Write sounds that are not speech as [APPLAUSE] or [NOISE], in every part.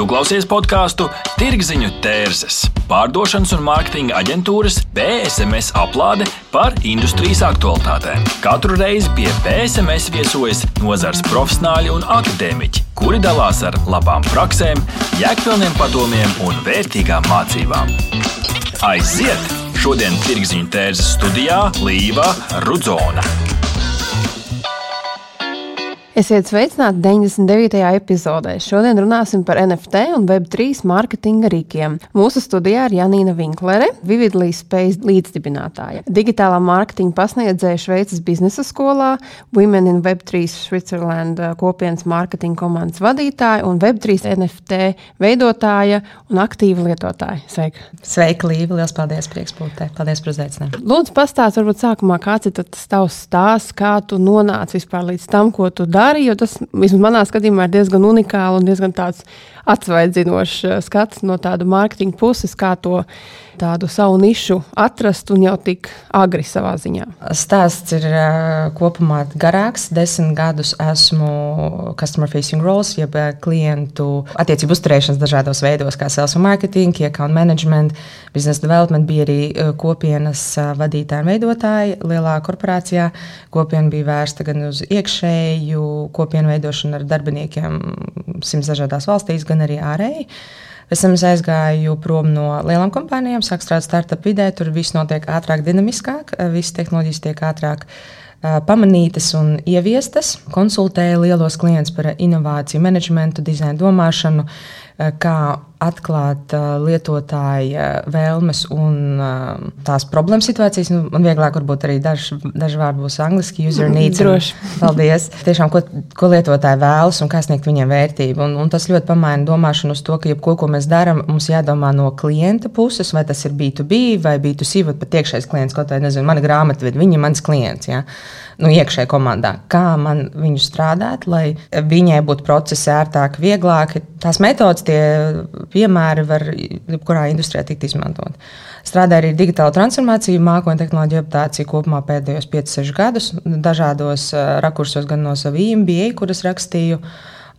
Tu klausies podkāstu Tirziņu tērzes, pārdošanas un mārketinga aģentūras PSMS aplāde par industrijas aktualitātēm. Katru reizi pie PSMS viesojas nozars profesionāļi un akadēmiķi, kuri dalās ar labām praksēm, jēgpilniem padomiem un vērtīgām mācībām. Aiziet! Šodien Tirziņu tērzes studijā Līva Rudzona. Esiet sveicināti 99. epizodē. Šodien runāsim par NFT un Web3 mārketinga rīkiem. Mūsu studijā ir Janīna Vinklere, Vividlī Space līdzdibinātāja, digitālā mārketinga pasniedzēja Šveices biznesa skolā, Women in Web3 Switzerland uh, kopienas mārketinga komandas vadītāja un Web3 NFT veidotāja un aktīva lietotāja. Sveika! Sveika, Līva! Lielas paldies, prieks būt te. Paldies par uzaicinājumu. Lūdzu, pastāst varbūt sākumā, kāds ir tas tavs stāsts, kā tu nonāci vispār līdz tam, ko tu dari dari, jo tas vismaz manā skatījumā ir diezgan unikāli un diezgan tāds atsvaidzinošs uh, skats no tāda mārketinga puses, kā to tādu savu nišu atrast un jau tik agri savā ziņā. Stāsts ir uh, kopumā garāks. Desmit gadus esmu customer facing roles, jeb uh, klientu attiecību uzturēšanas dažādos veidos, kā sales un marketing, account management, business development. Bija arī kopienas vadītāji un veidotāji lielā korporācijā. Kopiena bija vērsta gan uz iekšēju kopienu veidošanu ar darbiniekiem simts dažādās valstīs, gan arī ārēji. Pēc tam es aizgāju prom no lielām kompānijām, sāku strādāt startup vidē. Tur viss notiek ātrāk, dinamiskāk, visas tehnoloģijas tiek ātrāk pamanītas un ieviestas. Konsultēju lielos klientus par inovāciju, menedžmentu, dizainu, domāšanu, kā atklāt uh, lietotāja vēlmes un uh, tās problēmas situācijas. Nu, man vieglāk varbūt arī daži, daži vārdi būs angliski, user mm, needs. Droši. Paldies. Tiešām, ko, ko lietotāji vēlas un kā sniegt viņiem vērtību. Un, un tas ļoti pamaina domāšanu uz to, ka jebko, ko mēs darām, mums jādomā no klienta puses, vai tas ir B2B vai B2C, vai pat iekšējais klients, kaut vai nezinu, mana grāmatvedi, viņi ir mans klients. Ja? Nu, iekšējā komandā. Kā man viņu strādāt, lai viņai būtu procesi ērtāk, vieglāk. Tās metodas, tie piemēri var jebkurā industrijā tikt izmantot. Strādāju arī digitālo transformāciju, mākoņu tehnoloģiju adaptāciju kopumā pēdējos 5-6 gadus, dažādos rakursos, gan no sava MBA, kuras rakstīju.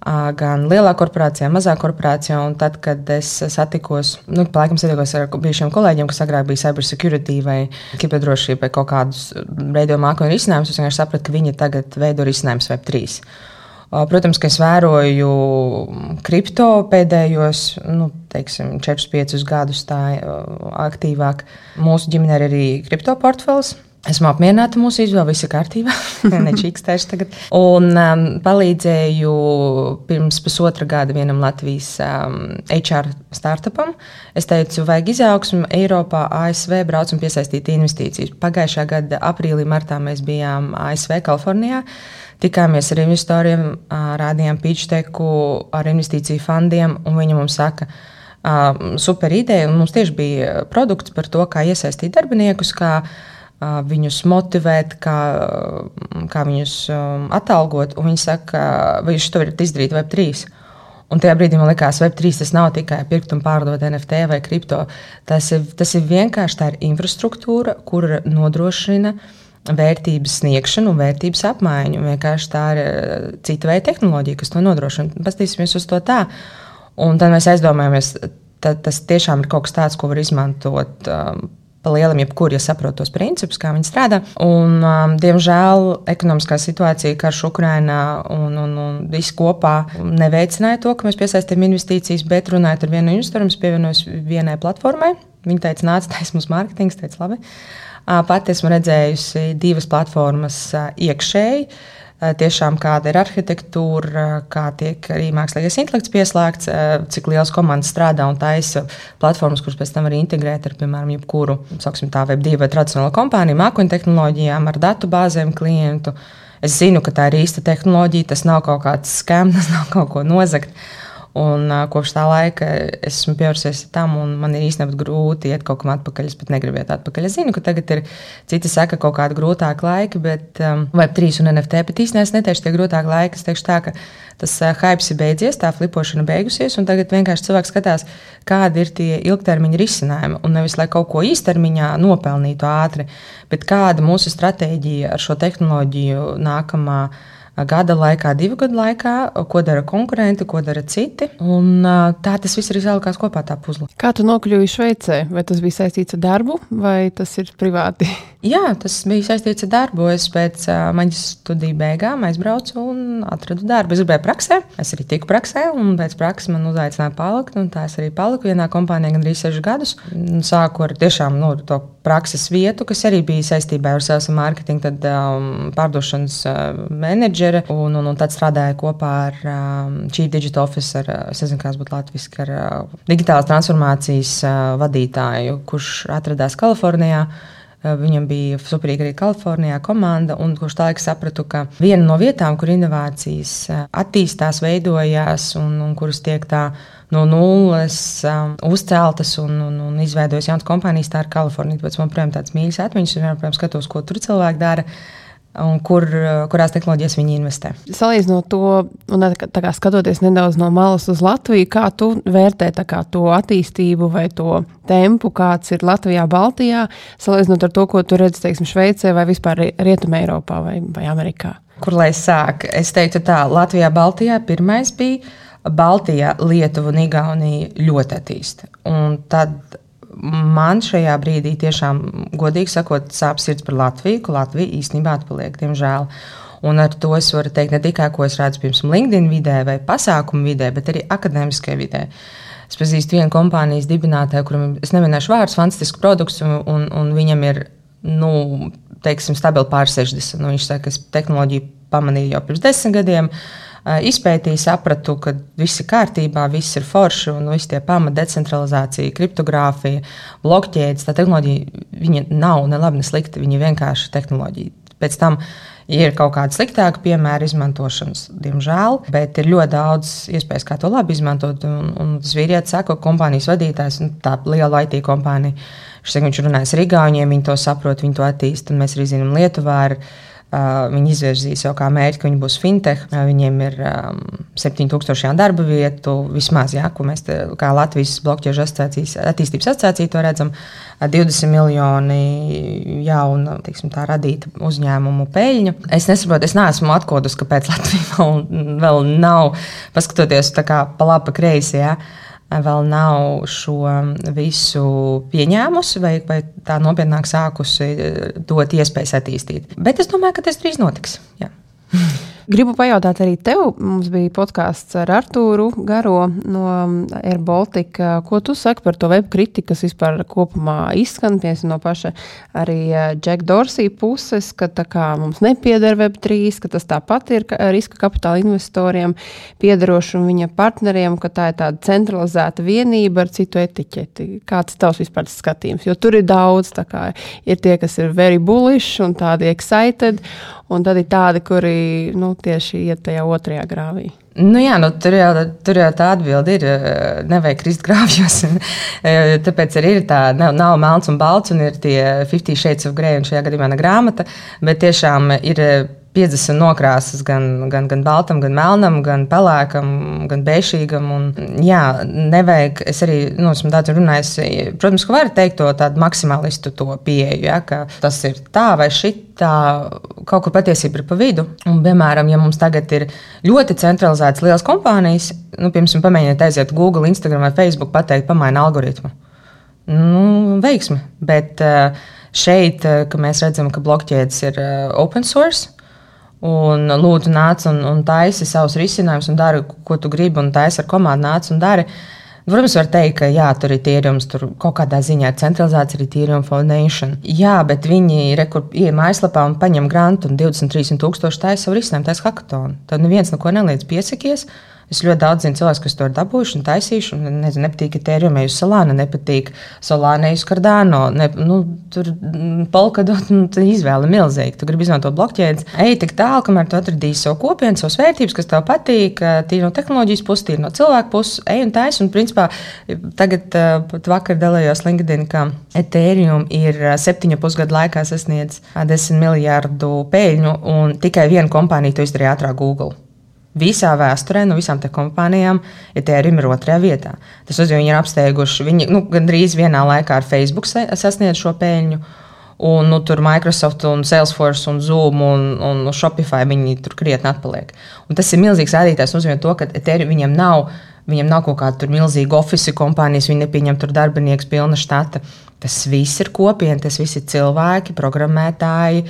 Gan lielā korporācijā, mazā korporācijā. Un tad, kad es satikos, nu, laikam satikos ar bijušiem kolēģiem, kas agrāk bija cybersecurity vai kiberdrošība vai kaut kādus veidojumu mākoņu risinājumus, es vienkārši sapratu, ka viņi tagad veido risinājumus Web3. Protams, ka es vēroju kripto pēdējos nu, teiksim, 4-5 gadus tā aktīvāk. Mūsu ģimenē ir arī kripto portfels. Esmu apmierināta mūsu izvēle, viss ir kārtībā. [LAUGHS] Nečīkstēšu tagad. Un um, palīdzēju pirms pusotra gada vienam Latvijas um, HR startupam. Es teicu, vajag izaugsmu Eiropā, ASV, braucam piesaistīt investīcijas. Pagājušā gada aprīlī, martā mēs bijām ASV, Kalifornijā. Tikāmies ar investoriem, rādījām pitchdeku ar investīciju fondiem, un viņi mums saka, super ideja. Mums tieši bija produkts par to, kā iesaistīt darbiniekus, kā viņus motivēt, kā, kā viņus atalgot. Viņi saka, vai jūs to varat izdarīt Web3. Un tajā brīdī man liekas, ka Web3 tas nav tikai pirkt un pārdot NFT vai kripto. Tas ir, tas ir vienkārši tā ir infrastruktūra, kur nodrošina vērtības sniegšanu un vērtības apmaiņu. Vienkārši tā ir cita veida tehnoloģija, kas to nodrošina. Paskatīsimies uz to tā. Un tad mēs aizdomājamies, ka tas tiešām ir kaut kas tāds, ko var izmantot. Um, Pa lielam, jebkurā, ja saprot tos principus, kā viņi strādā. Un, um, diemžēl ekonomiskā situācija, karš Ukrainā un, un, un viss kopā neveicināja to, ka mēs piesaistījām investīcijas, bet runājot ar vienu investoru, es pievienojos vienai platformai. Viņa teica, nāc, [LAUGHS] taisa mums mārketings, teica, labi. Pat esmu redzējusi divas platformas iekšēji. Tiešām kāda ir arhitektūra, kā tiek arī mākslīgais intelekts pieslēgts, cik liels komandas strādā un taisa platformas, kuras pēc tam var integrēt ar, piemēram, jebkuru tā, web2 vai tradicionālo kompāniju, mākoņu tehnoloģijām, ar datu bāzēm klientu. Es zinu, ka tā ir īsta tehnoloģija, tas nav kaut kāds skams, [LAUGHS] tas nav kaut ko nozagt. Un, uh, kopš tā laika esmu pievērsies tam, un man ir īstenībā grūti iet kaut kam atpakaļ. Es pat negribu iet atpakaļ. Es zinu, ka tagad ir citi saka, kaut kāda grūtāka laika, bet um, vai trīs un NFT, bet īstenībā es neteikšu, tie grūtāki laiki. Es teikšu tā, ka tas uh, hype ir beidzies, tā flipošana beigusies, un tagad vienkārši cilvēks skatās, kādi ir tie ilgtermiņa risinājumi. Un nevis lai kaut ko īstermiņā nopelnītu ātri, bet kāda mūsu stratēģija ar šo tehnoloģiju nākamā gada laikā, divu gadu laikā, ko dara konkurenti, ko dara citi. Un, tā tas viss arī salikās kopā tā puzle. Kā tu nokļuvi Šveicē? Vai tas bija saistīts ar darbu vai tas ir privāti? [LAUGHS] Jā, tas bija saistīts ar darbu. Es pēc maģijas studiju beigām aizbraucu un atradu darbu. Es gribēju praksē, es arī tiku praksē, un pēc prakses man uzaicināja palikt. Tā es arī paliku vienā kompānijā gandrīz sešus gadus. Sāku ar tiešām nu, to prakses vietu, kas arī bija saistībā ar sales marketingu, tad um, pārdošanas uh, menedžere. Un, un, un tad strādāju kopā ar um, Chief Digital Officer, uh, es nezinu, kāds būtu latviešu, ar uh, digitālās transformācijas uh, vadītāju, kurš atradās Kalifornijā. Eh, viņam bija superīga arī Kalifornijā komanda, un kurš tā laika sapratu, ka viena no vietām, kur inovācijas eh, attīstās, veidojās un, un kuras tiek tā no nulles um, uzceltas un, un, un izveidojas jaunas kompānijas, tā ir Kalifornija. Tāpēc man, protams, tāds mīļš atmiņas, un, protams, skatos, ko tur cilvēki dara un kur, kurās tehnoloģijās viņi investē. Salīdzinot to, un tā kā skatoties nedaudz no malas uz Latviju, kā tu vērtē kā, to attīstību vai to tempu, kāds ir Latvijā, Baltijā, salīdzinot ar to, ko tu redzi, teiksim, Šveicē vai vispār Rietumē, Eiropā vai, vai Amerikā? Kur lai sāk? Es teiktu tā, Latvijā, Baltijā pirmais bija. Baltijā, Lietuva un Igaunija ļoti attīsta. Un tad man šajā brīdī tiešām, godīgi sakot, sāp sirds par Latviju, ka Latvija īstenībā atpaliek, diemžēl. Un ar to es varu teikt ne tikai, ko es redzu, piemēram, LinkedIn vidē vai pasākumu vidē, bet arī akadēmiskajā vidē. Es pazīstu vienu kompānijas dibinātāju, kuram es neminēšu vārdus, fantastisks produkts, un, un, viņam ir, nu, teiksim, stabili pār 60. Nu, viņš saka, ka es tehnoloģiju pamanīju jau pirms desmit gadiem. Uh, izpētīju, sapratu, ka viss ir kārtībā, viss ir forši un visi tie pamati, decentralizācija, kriptogrāfija, blokķēdes. Tā tehnoloģija nav ne labi, ne slikta. Viņa vienkārši tehnoloģija. Pēc tam ir kaut kāda sliktāka piemēra izmantošanas, diemžēl, bet ir ļoti daudz iespējas, kā to labi izmantot. Un, un tas vīrietis saka, kompānijas vadītājs, tā liela IT kompānija. Viņš runājas ar Igauniem, viņi to saprot, viņi to attīst, un mēs arī zinām Lietuvā. Ar, Viņi izvirzīja sev kā mērķi, ka viņi būs fintech. Viņiem ir um, 7000 darba vietu, vismaz, jā, ko mēs te, kā Latvijas blokķiežu attīstības asociācija to redzam. 20 miljoni jaunu, teiksim, tā radīta uzņēmumu peļņu. Es nesaprotu, es neesmu atkodus, kāpēc Latvija vēl, [LAUGHS] vēl nav, paskatoties pa labi, pa kreisi. Jā vēl nav šo visu pieņēmusi, vai, vai tā nopietnāk sākusi eh, dot iespējas attīstīt. Bet es domāju, ka tas drīz notiks. Jā. [LAUGHS] Gribu pajautāt arī tev. Mums bija podkāsts ar Artūru Garo no AirBaltika. Ko tu saki par to web kritiku, kas vispār kopumā izskan no paša arī Džeka Dorsija puses, ka kā, mums nepieder Web3, ka tas tāpat ir riska kapitāla investoriem piederoši un viņa partneriem, ka tā ir tāda centralizēta vienība ar citu etiķeti. Kāds tavs vispār skatījums? Jo tur ir daudz, kā, ir tie, kas ir very bullish un tādi excited. Un tad ir tādi, kuri nu, tieši iet tajā otrajā grāvī. Nu jā, nu, tur, jau, tur jau tā atbilde ir. Eh, nevajag krist grāvjos. [LAUGHS] Eh, tāpēc arī ir tā, nav, nav melns un balts, un ir tie 50 shades of grey, un šajā gadījumā ne grāmata. Bet tiešām ir 50 nokrāsas, gan, gan, gan baltam, gan melnam, gan pelēkam, gan bēšīgam. Un, jā, nevajag, es arī nu, esmu daudz runājis. Protams, ka var teikt to tādu maksimālistu to pieeju, ja, ka tas ir tā vai šitā, kaut kur patiesība ir pa vidu. Un, piemēram, ja mums tagad ir ļoti centralizētas lielas kompānijas, nu, piemēram, pamēģiniet aiziet Google, Instagram vai Facebook, pateikt, pamaina algoritmu. Nu, veiksmi. Bet eh, šeit, eh, kad mēs redzam, ka blokķēdes ir eh, open source, Un lūdzu, nāc un, un taisi savus risinājumus, un dari, ko tu gribi, un taisi ar komandu, nāc un dari. Protams, var teikt, ka jā, tur ir tīrums, tur kaut kādā ziņā ir centralizēts arī tīruma foundation. Jā, bet viņi ienāk mājaslapā un paņem grantu, un 23 tūkstoši taisa savu risinājumu, taisa hackathonu. Tad neviens neko neliedz piesakies. Es ļoti daudz zinu cilvēku, kas to ir dabūjuši un taisījuši. Un, nezinu, nepatīk Ethereum, uz Solāna, nepatīk Solāna, uz Cardano. Ne, nu, tur mm, polkadot, nu, izvēle milzīga. Tu gribi izmantot blokķēdes. Ej tik tālu, kamēr tu atradīsi savu kopienu, savas vērtības, kas tev patīk. Tīri no tehnoloģijas puses, tīri no cilvēku puses. Ej un taisi. Un, principā, tagad pat vakar dalījos LinkedIn, ka Ethereum ir 7,5 gadu laikā sasniedzis 10 miljardu peļņu, un tikai viena kompānija to izdarīja ātrāk Google. Visā vēsturē no visām kompānijām Ethereum ir otrajā vietā. Tas nozīmē, viņi ir apsteiguši, viņi nu, gandrīz vienā laikā ar Facebook sasniedz šo peļņu. Un nu, tur Microsoft, un Salesforce, un Zoom un, un Shopify viņi tur krietni atpaliek. Un tas ir milzīgs rādītājs. Tas nozīmē, to, ka Ethereum viņiem nav. Viņam nav kaut kāda milzīga oficiāla kompānijas, viņi nepieņem tur darbiniekus pilna štata. Tas viss ir kopiena, tas viss ir cilvēki, programmētāji,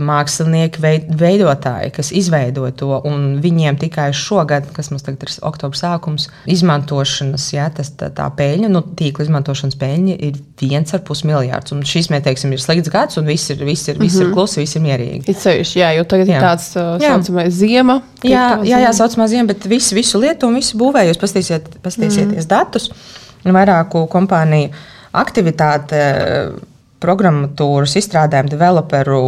mākslinieki, veidotāji, kas izveido to. Un viņiem tikai šogad, kas mums tagad ir oktobra sākums, izmantošanas, ja, tas, tā, tā peļņa, nu, tīkla izmantošanas peļņa ir 1,5 miljards. Un šis, mēs teiksim, ir slikts gads, un viss ir, viss ir, viss ir mhm. klusi, viss ir mierīgi. Ir sevišķi, jā, jo tagad jā. ir tāds uh, saucamais ziema. Jā, jā, jā, saucamā ziema, bet visu, visu lietu un visu būvēju, jūs paskatīsieties mm. datus vairāku kompāniju aktivitāte programmatūras izstrādājumu developeru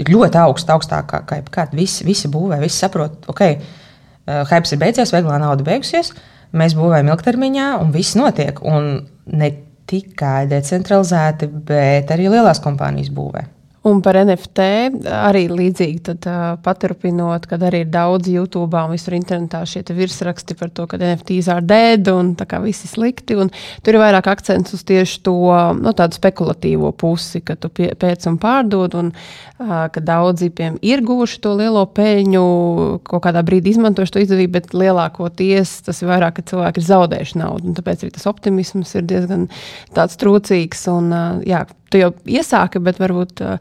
ir ļoti augsta, augstākā kā jebkad. Visi, visi būvē, visi saprot, ok, uh, hype ir beidzies, vieglā nauda beigusies, mēs būvējam ilgtermiņā un viss notiek. Un ne tikai decentralizēti, bet arī lielās kompānijas būvē. Un par NFT arī līdzīgi tad, uh, paturpinot, kad arī ir daudz YouTube un visur internetā šie virsraksti par to, ka NFTs ir dead un kā viss ir slikti. Tur ir vairāk akcents uz tieši to no, nu, spekulatīvo pusi, ka tu pēc un pārdod, un uh, ka daudzi piemēram, ir guvuši to lielo peļņu, kaut kādā brīdī izmantojuši to izdevību, bet lielākoties tas ir vairāk, ka cilvēki ir zaudējuši naudu. Tāpēc arī tas optimisms ir diezgan trūcīgs. Un, uh, jā, tu jau iesāki, bet varbūt uh,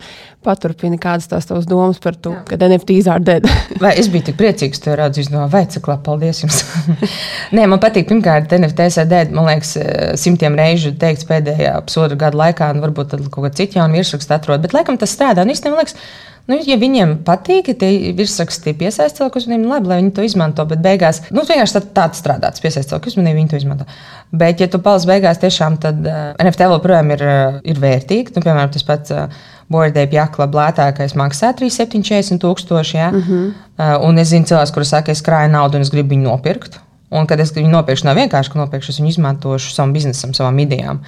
paturpini kādas tās tavas domas par to, ka NFT izārdēt. vai es biju tik priecīgs, ka tu redzi, izdomā, vai cik labi, paldies jums. [LAUGHS] Nē, man patīk, pirmkārt, NFT sēdēt, man liekas, eh, simtiem reižu teikts pēdējā pusotra gada laikā, un varbūt tad kaut kā citu jaunu virsrakstu atrod, bet laikam tas strādā, un īstenībā, man liekas, Nu, ja viņiem patīk, ja tie virsraksti piesaista cilvēku uzmanību, labi, lai viņi to izmanto. Bet beigās, nu, vienkārši tā, tāds strādā, tas piesaista cilvēku uzmanību, viņi to izmanto. Bet, ja tu paliec beigās, tiešām tad uh, eh, NFT joprojām ir, uh, ir vērtīgi. Nu, piemēram, tas pats uh, Bordēja Jakla lētākais maksā 3,740 tūkstoši. Ja? Mm -hmm. uh, un es zinu cilvēkus, kuriem saka, es krāju naudu un es gribu viņu nopirkt. Un, kad es viņu nopirkšu, nav vienkārši, ka nopirkšu, es viņu izmantošu savam biznesam, savām idejām.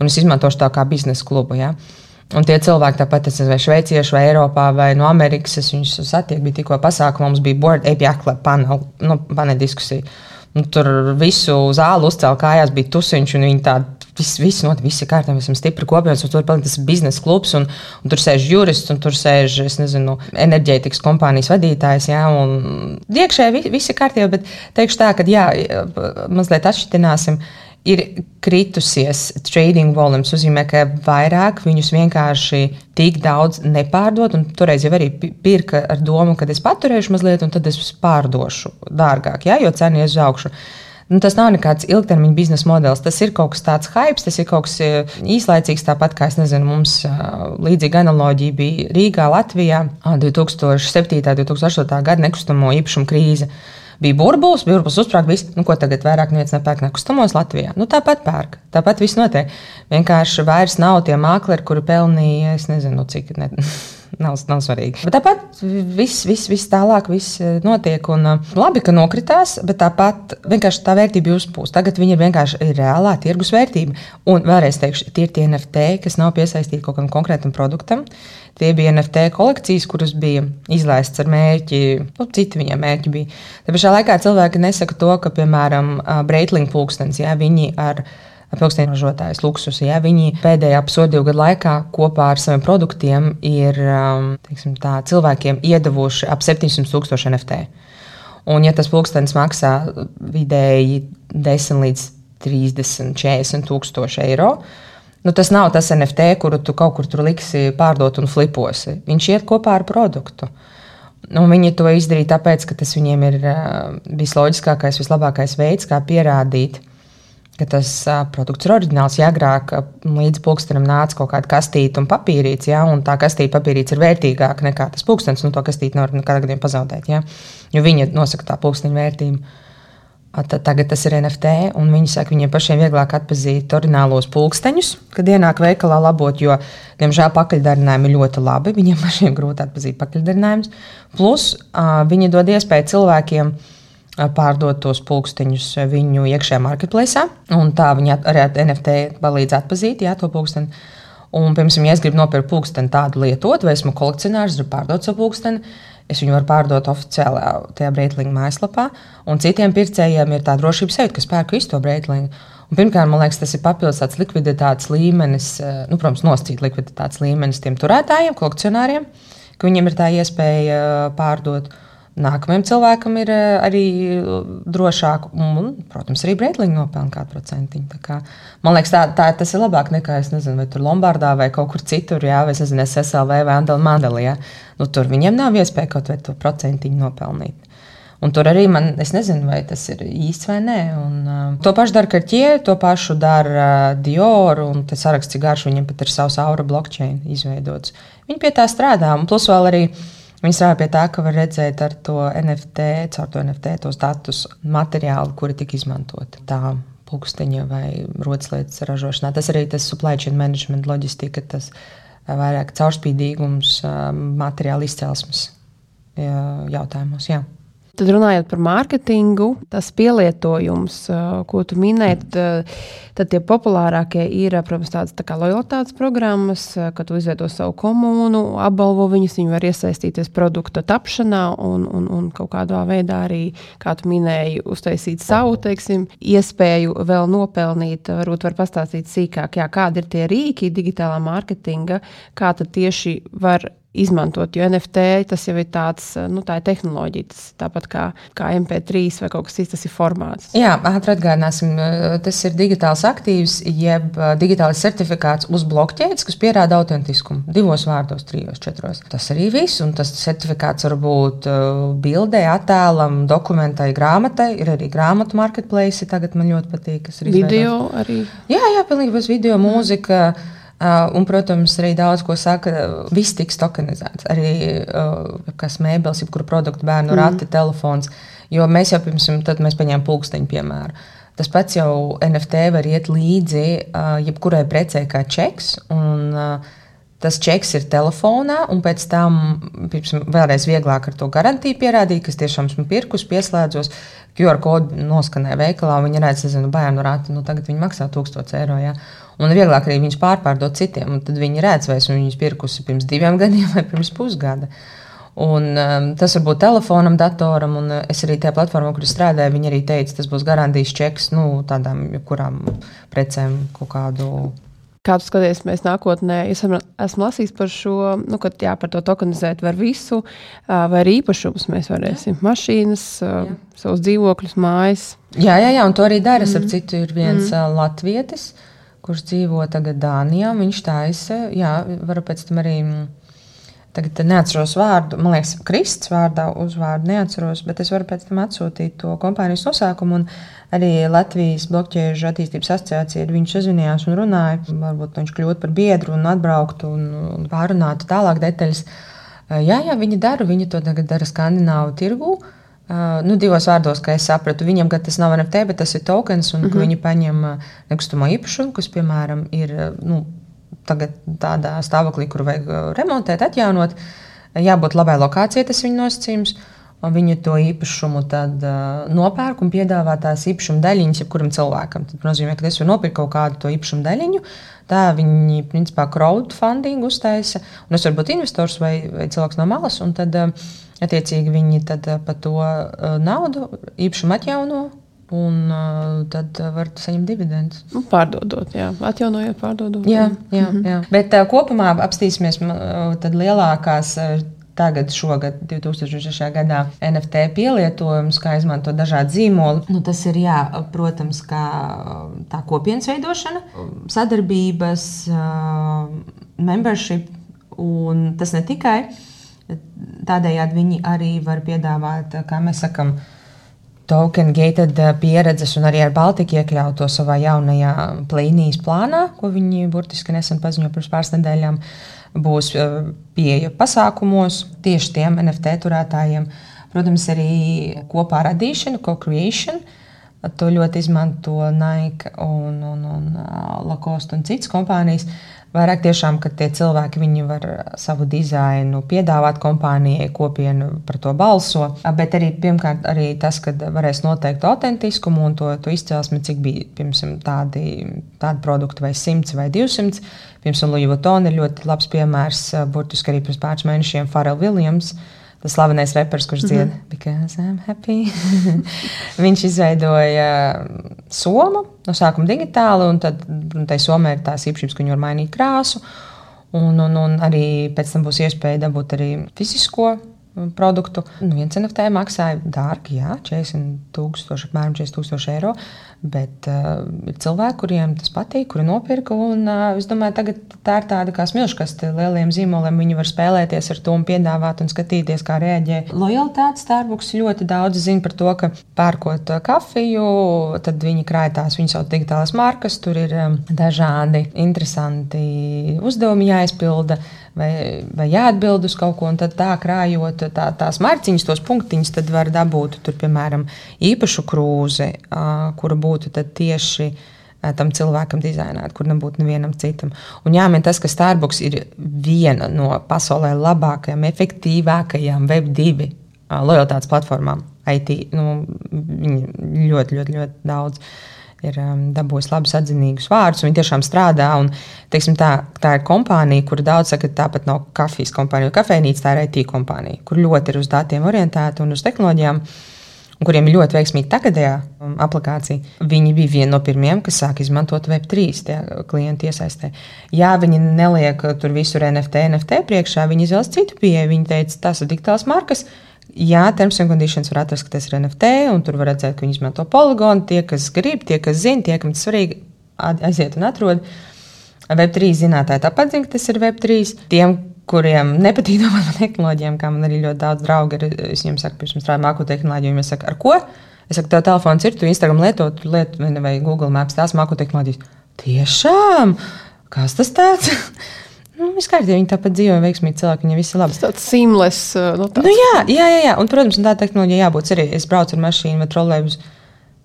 Un es izmantošu tā kā biznesa klubu. Ja? Un tie cilvēki, tāpat es vai šveicieši, vai Eiropā, vai no Amerikas, es viņus satieku, bija tikko pasākumā, mums bija board API club panel, nu, panel diskusija. Un tur visu zāli uzcēla kājās, bija tusiņš, un viņi tādi. Viss, viss notiek, viss ir kārtībā, mēs esam stipri kopienas, un tur ir tas biznesa klubs, un, un tur sēž jurists, un tur sēž, es nezinu, enerģētikas kompānijas vadītājs, jā, un iekšēji viss ir kārtībā, bet teikšu tā, ka, jā, mazliet atšķitināsim ir kritusies trading volume. Tas nozīmē, ka vairāk viņus vienkārši tik daudz nepārdod. Toreiz jau arī pirka ar domu, ka es paturēšu mazliet, un tad es pārdošu dārgāk, ja, jo cena ies uz augšu. Nu, tas nav nekāds ilgtermiņa biznesa modelis. Tas ir kaut kas tāds hype, tas ir kaut kas e, īslaicīgs. Tāpat kā nezinu, mums līdzīga analoģija bija Rīgā, Latvijā 2007. un 2008. gada nekustamo īpašumu krīze bija burbulis, burbulis uzsprāga, viss, nu, ko tagad vairāk neviens nepērk nekustamos Latvijā. Nu, tāpat pērk, tāpat viss notiek. Vienkārši vairs nav tie mākleri, kuri pelnīja, es nezinu, cik. Ne, [LAUGHS] nav, nav svarīgi. Bet tāpat viss, viss, viss tālāk viss eh, notiek. Un, eh, labi, ka nokritās, bet tāpat vienkārši tā vērtība uzpūst. Tagad viņi ir vienkārši reālā tirgus vērtība. Un vēlreiz teikšu, tie ir tie NFT, kas nav piesaistīti kaut kādam konkrētam produktam. Tie bija NFT kolekcijas, kuras bija izlaistas ar mērķi, nu, citi viņiem mērķi bija. Tā pašā laikā cilvēki nesaka to, ka, piemēram, Breitling pulkstenis, ja viņi ar pilsēņu ražotājs luksus. Ja, viņi pēdējā pusotru gadu laikā kopā ar saviem produktiem ir um, teiksim, tā, cilvēkiem iedavuši ap 700 tūkstoši NFT. Un, ja tas pulkstenis maksā vidēji 10 līdz 30, 40 tūkstoši eiro, nu, tas nav tas NFT, kuru tu kaut kur tur liksi pārdot un fliposi. Viņš iet kopā ar produktu. Un viņi to izdarīja tāpēc, ka tas viņiem ir uh, visloģiskākais, vislabākais veids, kā pierādīt, ka tas uh, produkts ir oriģināls. Ja agrāk līdz pulkstenim nāca kaut kāda kastīte un papīrīts, ja, un tā kastīte papīrīts ir vērtīgāka nekā tas pulkstenis, nu to kastīti nevar nekādā gadījumā pazaudēt, ja, jo viņi nosaka tā pulksteņa vērtību. Tad, tagad tas ir NFT, un viņi saka, viņiem pašiem vieglāk atpazīt orģinālos pulksteņus, kad ienāk veikalā labot, jo, diemžēl, pakaļdarinājumi ir ļoti labi. Viņiem pašiem grūti atpazīt pakaļdarinājumus. Plus, uh, viņi dod iespēju cilvēkiem uh, pārdot tos pulksteņus viņu iekšējā marketplace. Tā viņi arī ar NFT palīdz atpazīt jā, to pulksteni. Un, piemēram, ja es gribu nopirkt pulksteni tādu lietot, vai esmu kolekcionārs, gribu pārdot savu pulksteni, es viņu varu pārdot oficiālā tajā Breitlinga mājaslapā. Un citiem pircējiem ir tā drošības sajūta, ka pērku visu to Breitlingu. Un pirmkārt, man liekas, tas ir papildus tāds likviditātes līmenis, eh, nu, protams, nosacīt likviditātes līmenis tiem turētājiem, kolekcionāriem, ka viņiem ir tā iespēja eh, pārdot. Nākamajam cilvēkam ir eh, arī drošāk, un, protams, arī brīvlīgi nopelnīt kādu procentiņu. Kā, man liekas, tā, tā, tas ir labāk nekā, nezinu, vai tur Lombardā vai kaut kur citur, jā, vai nezinu, SLV vai Andela Mandelī. Nu, tur viņiem nav iespēja kaut vai to procentiņu nopelnīt. Un tur arī man, es nezinu, vai tas ir īsts vai nē. Un, uh, to pašu dara Cartier, to pašu dara uh, Dior, un tas saraksts ir garš, viņam pat ir savs aura blockchain izveidots. Viņi pie tā strādā, un plus vēl arī. Viņi strādā pie tā, ka var redzēt ar to NFT, caur to NFT, tos datus, materiālu, kuri tika izmantoti. Tā pulksteņa vai rotaslietas ražošanā. Tas arī tas supply chain management, loģistika, tas uh, vairāk caurspīdīgums materiāla izcelsmes jautājumos. Jā. Tad runājot par mārketingu, tas pielietojums, ko tu minēji, tad, tie populārākie ir, protams, tādas tā kā lojalitātes programmas, kad tu izveido savu komunu, apbalvo viņus, viņi var iesaistīties produkta tapšanā un, un, un kaut kādā veidā arī, kā tu minēji, uztaisīt savu teiksim, iespēju vēl nopelnīt. Varbūt var pastāstīt sīkāk, jā, kādi ir tie rīki digitālā mārketinga, kā tad tieši var izmantot. Jo NFT tas jau ir tāds, nu, tā ir tehnoloģija, tas tāpat kā, kā MP3 vai kaut kas cits, tas ir formāts. Jā, ātri atgādināsim, tas ir digitāls aktīvs, jeb digitāls certifikāts uz blokķēdes, kas pierāda autentiskumu. Divos vārdos, trijos, četros. Tas arī viss, un tas certifikāts var būt bildē, attēlam, dokumentai, grāmatai. Ir arī grāmatu marketplace, tagad man ļoti patīk. Video arī? Jā, jā, pilnīgi bez video, mūzika. Mm un, protams, arī daudz ko saka, viss tiks tokenizēts. Arī uh, kas mēbeles, jebkuru produktu, bērnu mm. rati, telefons. Jo mēs jau pirms tam mēs paņēmām pulksteņu piemēram. Tas pats jau NFT var iet līdzi uh, jebkurai precei kā čeks. Un, uh, Tas čeks ir telefonā, un pēc tam pirms, vēlreiz vieglāk ar to garantiju pierādīt, ka es tiešām esmu pirkus, pieslēdzos. QR kodu noskanēja veikalā, un viņi redz, nezinu, bērnu rati, nu tagad maksā 1000 eiro. Ja? Un vieglāk arī viņus pārpārdot citiem. Tad viņi redz, vai esmu viņus pirkusi pirms diviem [LAUGHS] gadiem vai pirms pusgada. Un, um, tas var būt telefonam, datoram, un uh, es arī tajā platformā, kur strādāju, viņi arī teica, tas būs garantijas čeks nu, tādām kurām precēm kaut kādu. Kā tu skaties, mēs nākotnē, es esmu lasījis par šo, nu, ka jā, par to tokenizēt var visu, vai arī īpašumus mēs varēsim. Jā. Mašīnas, jā. savus dzīvokļus, mājas. Jā, jā, jā, un to arī dara. Mm. Ar citu ir viens mm. latvietis. Uh, kurš dzīvo tagad Dānijā. Viņš taisa, jā, varu pēc tam arī. Mm, tagad neatceros vārdu, man liekas, Kristus vārdā uzvārdu neatceros, bet es varu pēc tam atsūtīt to kompānijas nosaukumu. Arī Latvijas blokķēžu attīstības asociācija ar viņu sazinājās un runāja. Varbūt viņš kļūtu par biedru un atbrauktu un, un pārunātu tālāk detaļas. Jā, jā, viņi dara, viņi to tagad dara Skandināvu tirgu. Uh, Uh, nu, divos vārdos, kā es sapratu, viņam tas nav NFT, bet tas ir tokens, un mm -hmm. viņi paņem nekustamo īpašumu, kas, piemēram, ir nu, tādā stāvoklī, kur vajag remontēt, atjaunot. Jābūt labai lokācijai, tas viņa nosacījums. Viņi to īpašumu tad, uh, nopērk un piedāvā tās īpašuma daļiņas jebkuram cilvēkam. Tas nozīmē, ka es varu nopirkt kaut kādu to īpašumu daļiņu. Tā viņi principā crowdfunding uztaisa. Un es varu būt investors vai, vai cilvēks no malas. Tad, uh, Attiecīgi viņi tad eh, par to eh, naudu īpašumu atjauno. Un uh, tad var saņemt dividendus. Nu, pārdodot, jā, atjaunojot, pārdodot. Jā, jā, -hmm. jā. bet uh, kopumā apstīsimies, uh, tad lielākās. Uh, Tagad, šogad, 2006. gadā, NFT pielietojums, kā izmantot dažādi zīmoli. Nu, tas ir, jā, protams, kā tā kopienas veidošana, sadarbības, membership, un tas ne tikai Tādējādi viņi arī var piedāvāt, kā mēs sakām, token gated pieredzes un arī ar Baltiku iekļaut to savā jaunajā plīnijas plānā, ko viņi burtiski nesen paziņoja pirms pāris nedēļām. Būs pieeja pasākumos tieši tiem NFT turētājiem. Protams, arī kopā radīšana, co-creation. To ļoti izmanto Nike un, un, un Lacoste un citas kompānijas. Vairāk tiešām, ka tie cilvēki var savu dizainu piedāvāt kompānijai, kopiena par to balso. Bet arī, pirmkārt, arī tas, ka varēs noteikt autentiskumu un to, to izcelsmi, cik bija piemēram, tādi, tādi produkti, vai 100 vai 200. Piemēram, Louis Vuitton ir ļoti labs piemērs, burtiski arī pirms pāris mēnešiem Farrell Williams. Tas slavenais reperis, kurš dzied, mm -hmm. Because I'm happy. [LAUGHS] Viņš izveidoja somu, no sākuma digitāli, un tad un tai somai ir tās īpašības, ka viņi var mainīt krāsu. Un, un, un arī pēc tam būs iespēja dabūt arī fizisko produktu. Nu, viens NFT maksāja dārgi, jā, 40 tūkstoši, apmēram 40 tūkstoši eiro. Bet uh, ir cilvēki, kuriem tas patīk, kuri nopirka. Un, uh, es domāju, tagad tā ir tāda kā smilškaste lieliem zīmoliem. Viņi var spēlēties ar to un piedāvāt un skatīties, kā reaģē. Lojalitāte Starbucks ļoti daudz zina par to, ka pērkot kafiju, tad viņi krāj tās viņu sauc digitālās markas. Tur ir um, dažādi interesanti uzdevumi jāizpilda vai, vai jāatbild uz kaut ko, un tad tā krājot tā, tās marciņas, tos punktiņus, tad var dabūt tur, piemēram, īpašu krūzi, kura būtu tieši tam cilvēkam dizainēta, kur nebūtu nevienam citam. Un jāmin tas, ka Starbucks ir viena no pasaulē labākajām, efektīvākajām web2 lojalitātes platformām. IT, nu, ļoti, ļoti, ļoti, ļoti daudz ir um, dabūjusi labus atzinīgus vārdus. Viņi tiešām strādā. Un, teiksim, tā, tā ir kompānija, kur daudz saka, ka tāpat nav kafijas kompānija. Kafejnīca tā ir IT kompānija, kur ļoti ir uz datiem orientēta un uz tehnoloģijām. Kuriem ir ļoti veiksmīga tagadējā um, aplikācija. Viņi bija viena no pirmajiem, kas sāk izmantot Web3 klientu iesaistē. Jā, viņi neliek tur visur NFT, NFT priekšā, viņi izvēlas citu pieeju. Viņi teica, tas ir digitāls markas, Jā, terms and conditions var atrast, ka tas ir NFT, un tur var redzēt, ka viņi izmanto poligonu. Tie, kas grib, tie, kas zina, tie, kam tas svarīgi, aiziet un atrod. Web3 zinātāji tāpat zina, ka tas ir Web3. Tiem, kuriem nepatīk domāt par tehnoloģijām, kā man arī ļoti daudz draugu ir, es viņiem saku, pirms strādāju māku tehnoloģiju, viņi saka, ar ko? Es saku, tev telefons ir, tu Instagram lieto, tu lieto vai Google Maps, tās māku tehnoloģijas. Tiešām! Kas tas tāds? [LAUGHS] Nu, Viss kārtībā, viņi tāpat dzīvo veiksmīgi, cilvēki viņiem viss ir labi. Tas tāds simles. Uh, nu, tāds. Nu, jā, jā, jā, jā, un, protams, tā tehnoloģija jābūt arī. Es braucu ar mašīnu vai trolēļus.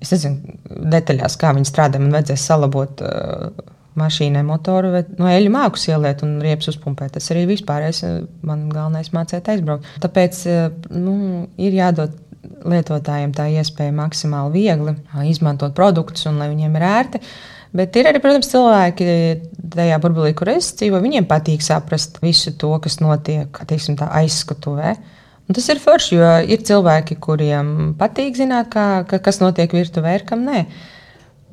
Es nezinu, detaļās, kā viņi strādā. Man vajadzēs salabot uh, mašīnai motoru, vai no eļļu mākus ieliet un riepas uzpumpēt. Tas arī vispārējais uh, man galvenais mācīt aizbraukt. Tāpēc uh, nu, ir jādod lietotājiem tā iespēja maksimāli viegli izmantot produktus un lai viņiem ir ērti. Uh, Bet ir arī, protams, cilvēki tajā burbulī, kur es dzīvoju, viņiem patīk saprast visu to, kas notiek teiksim, aizskatuvē. Un tas ir forši, jo ir cilvēki, kuriem patīk zināt, kā, ka, kas notiek virtuvē, ir kam nē.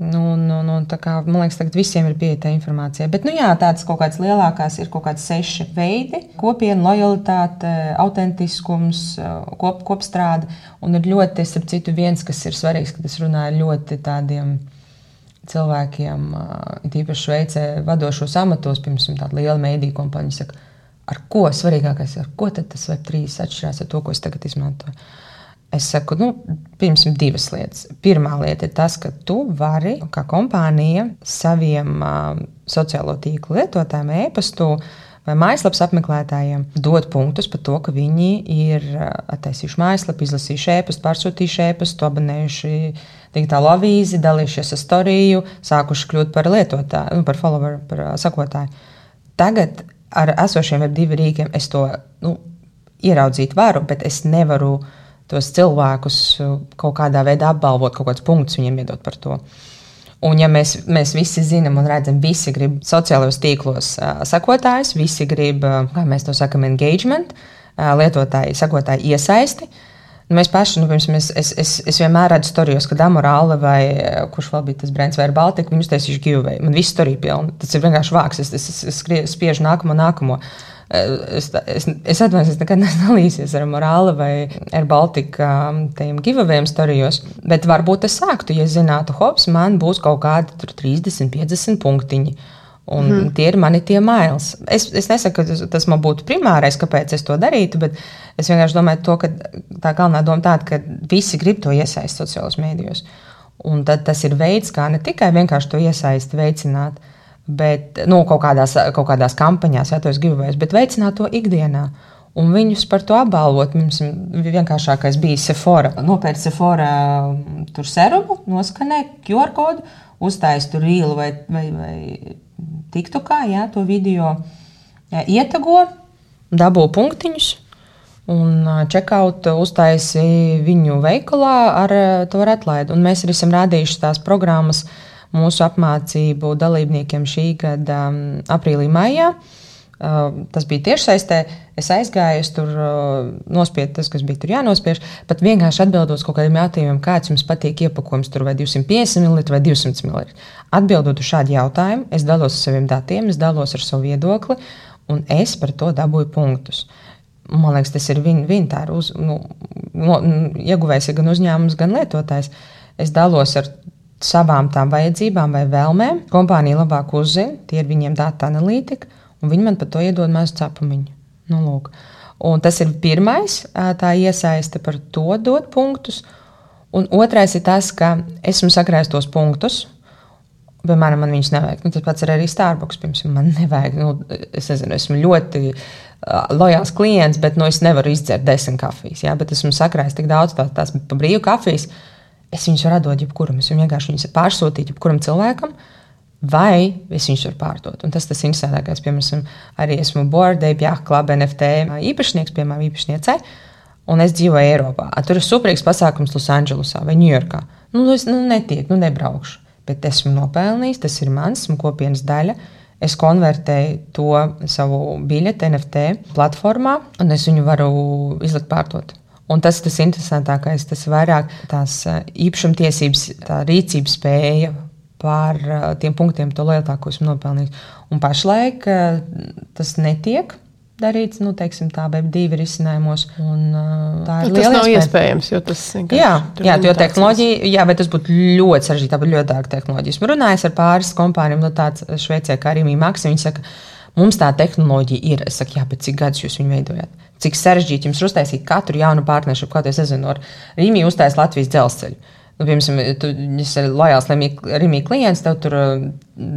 Nu, nu, nu, kā, man liekas, tagad visiem ir pieeja tā informācija. Bet, nu, jā, tādas kaut kādas lielākās ir kaut kādi seši veidi - kopiena, lojalitāte, autentiskums, kop, kopstrāde. Un ir ļoti, starp citu, viens, kas ir svarīgs, ka tas runā ļoti tādiem cilvēkiem, tīpaši Šveicē, vadošos amatos, piemēram, tāda liela mēdīņu kompānija, saka, ar ko svarīgākais, ar ko tas Web3 atšķirās ar to, ko es tagad izmantoju. Es saku, nu, pirmsim, divas lietas. Pirmā lieta ir tas, ka tu vari, kā kompānija, saviem uh, sociālo tīklu lietotājiem, e-pastu vai mājaslapas apmeklētājiem dot punktus par to, ka viņi ir attaisījuši mājaslapu, izlasījuši e-pastu, pārsūtījuši e-pastu, abonējuši digitālo avīzi, dalījušies ar storiju, sākuši kļūt par lietotāju, nu, par followeru, par sakotāju. Tagad ar esošiem web divi rīkiem es to nu, ieraudzīt varu, bet es nevaru tos cilvēkus kaut kādā veidā apbalvot, kaut kādus punktus viņiem iedot par to. Un, ja mēs, mēs visi zinām un redzam, visi grib sociālajos tīklos uh, sekotājus, visi grib, uh, kā mēs to sakām, engagement, uh, lietotāji, sekotāji iesaisti. Nu, mēs paši, nu, pirms, mēs, es, es, es vienmēr redzu storijos, kad Amorāla vai kurš vēl bija tas brands, vai Baltika, viņus taisījuši giveaway. Man viss storija pilna. Tas ir vienkārši vāks. Es, es, es, es spiežu nākamo, nākamo. Es, es, es atvainojos, nekad [LAUGHS] neesmu dalījies ar Morālu vai ar Baltiku tiem giveawayiem storijos. Bet varbūt es sāktu, ja zinātu, hops, man būs kaut kādi 30, 50 punktiņi. Un mm. Tie ir mani tie mails. Es, es nesaku, ka tas, man būtu primārais, kāpēc es to darītu, bet es vienkārši domāju, to, ka tā galvenā doma tāda, ka visi grib to iesaistīt sociālajos mēdījos. Un tad tas ir veids, kā ne tikai vienkārši to iesaisti veicināt, bet nu, kaut, kādās, kaut kādās kampaņās, ja tos gribēs, bet veicināt to ikdienā. Un viņus par to apbalvot. Mums vienkāršākais bija Sephora. Nopērta Sephora tur serumu, noskanēja QR kodu, uztaisīja tur rīlu vai, vai, vai tiktu kā, jā, to video jā, ietago, dabū punktiņus. Un checkout uztaisīja viņu veikalā ar to atlaidi. Un mēs arī esam rādījuši tās programmas uh, mūsu apmācību dalībniekiem šī gada aprīlī, maijā. Tas bija tiešsaistē. Es aizgāju, es tur nospiedu tas, kas bija tur jānospiež. Pat vienkārši atbildot uz kaut kādiem jautājumiem, kāds jums patīk iepakojums, tur vai 250 ml vai 200 ml. Atbildot uz šādu jautājumu, es dalos ar saviem datiem, es dalos ar savu viedokli, un es par to dabūju punktus. Man liekas, tas ir viņa, tā ir uz, nu, no, ieguvējs gan uzņēmums, gan lietotājs. Es dalos ar savām tām vajadzībām vai vēlmēm. Kompānija labāk uzzina, tie ir viņiem datu analītika un viņi man par to iedod mazu cepumiņu. Nu, lūk. un tas ir pirmais, tā iesaiste par to dot punktus. Un otrais ir tas, ka esmu sakrājis tos punktus. Piemēram, man viņus nevajag. Nu, tas pats ir arī Starbucks. Piemēram, man nevajag. Nu, es nezinu, esmu ļoti uh, lojāls klients, bet nu, es nevaru izdzert desmit kafijas. Ja? Bet esmu sakrājis tik daudz tās, tās brīvu kafijas. Es viņus varu dot jebkuram. Es vienkārši viņus pārsūtīju jebkuram cilvēkam. Uh, vai es viņus varu pārdot. Un tas tas interesantākais, piemēram, arī esmu Bordei, Bjāka kluba NFT īpašnieks, piemēram, īpašniece. Un es dzīvoju Eiropā. Tur ir superīgs pasākums Losandželosā vai Ņujorkā. Nu, es nu, netiek, nu, nebraukšu. Bet esmu nopelnījis, tas ir mans, esmu kopienas daļa. Es konvertēju to savu biļeti NFT platformā, un es viņu varu izlikt pārdot. Un tas ir tas interesantākais. Tas ir vairāk tās īpašumtiesības, tā rīcības spēja par uh, tiem punktiem, to lietā, ko esmu nopelnījis. Un pašlaik uh, tas netiek darīts, nu, teiksim, tā BB2 risinājumos. Un, uh, tā ir nu, nav iespēja. iespējams, jo tas jā, jā, jo tehnoloģija, jā, bet tas būtu ļoti sarežģīti, tā būtu ļoti dārga tehnoloģija. Esmu runājis ar pāris kompānijām, no nu, tāds Šveicē, kā arī Mīmāks, viņi saka, mums tā tehnoloģija ir. Es saku, jā, bet cik gadus jūs viņu veidojat? Cik sarežģīti jums uztaisīt katru jaunu partnerību, kādu es nezinu, ar Rīgā uztaisīt Latvijas dzelzceļu. Nu, piemēram, tu esi lojāls Rīgā klients, tev tur uh,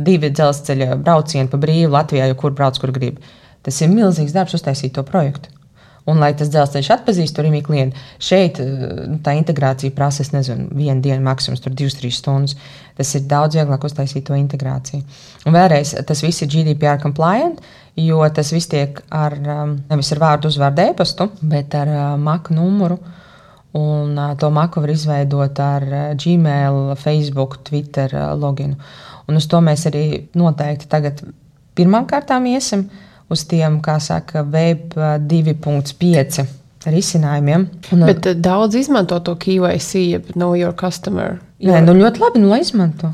divi dzelzceļa braucieni pa brīvu Latvijā, jo kur brauc, kur grib. Tas ir milzīgs darbs uztaisīt to projektu. Un, lai tas dzelzceļš atpazīstu Rīgā klientu, šeit uh, nu, tā integrācija prasa, es nezinu, vienu dienu, maksimums 2-3 stundas. Tas ir daudz vieglāk uztaisīt to integrāciju. Un vēlreiz, tas viss ir GDPR compliant, jo tas viss tiek ar um, nevis ar vārdu, uzvārdu, e-pastu, bet ar uh, maku numuru. Un to maku var izveidot ar Gmail, Facebook, Twitter loginu. Un uz to mēs arī noteikti tagad pirmām kārtām iesim uz tiem, kā saka, Web 2.5 risinājumiem. Un, Bet daudz izmanto to KYC, jeb Know Your Customer. Nē, nu ļoti labi, nu lai izmanto.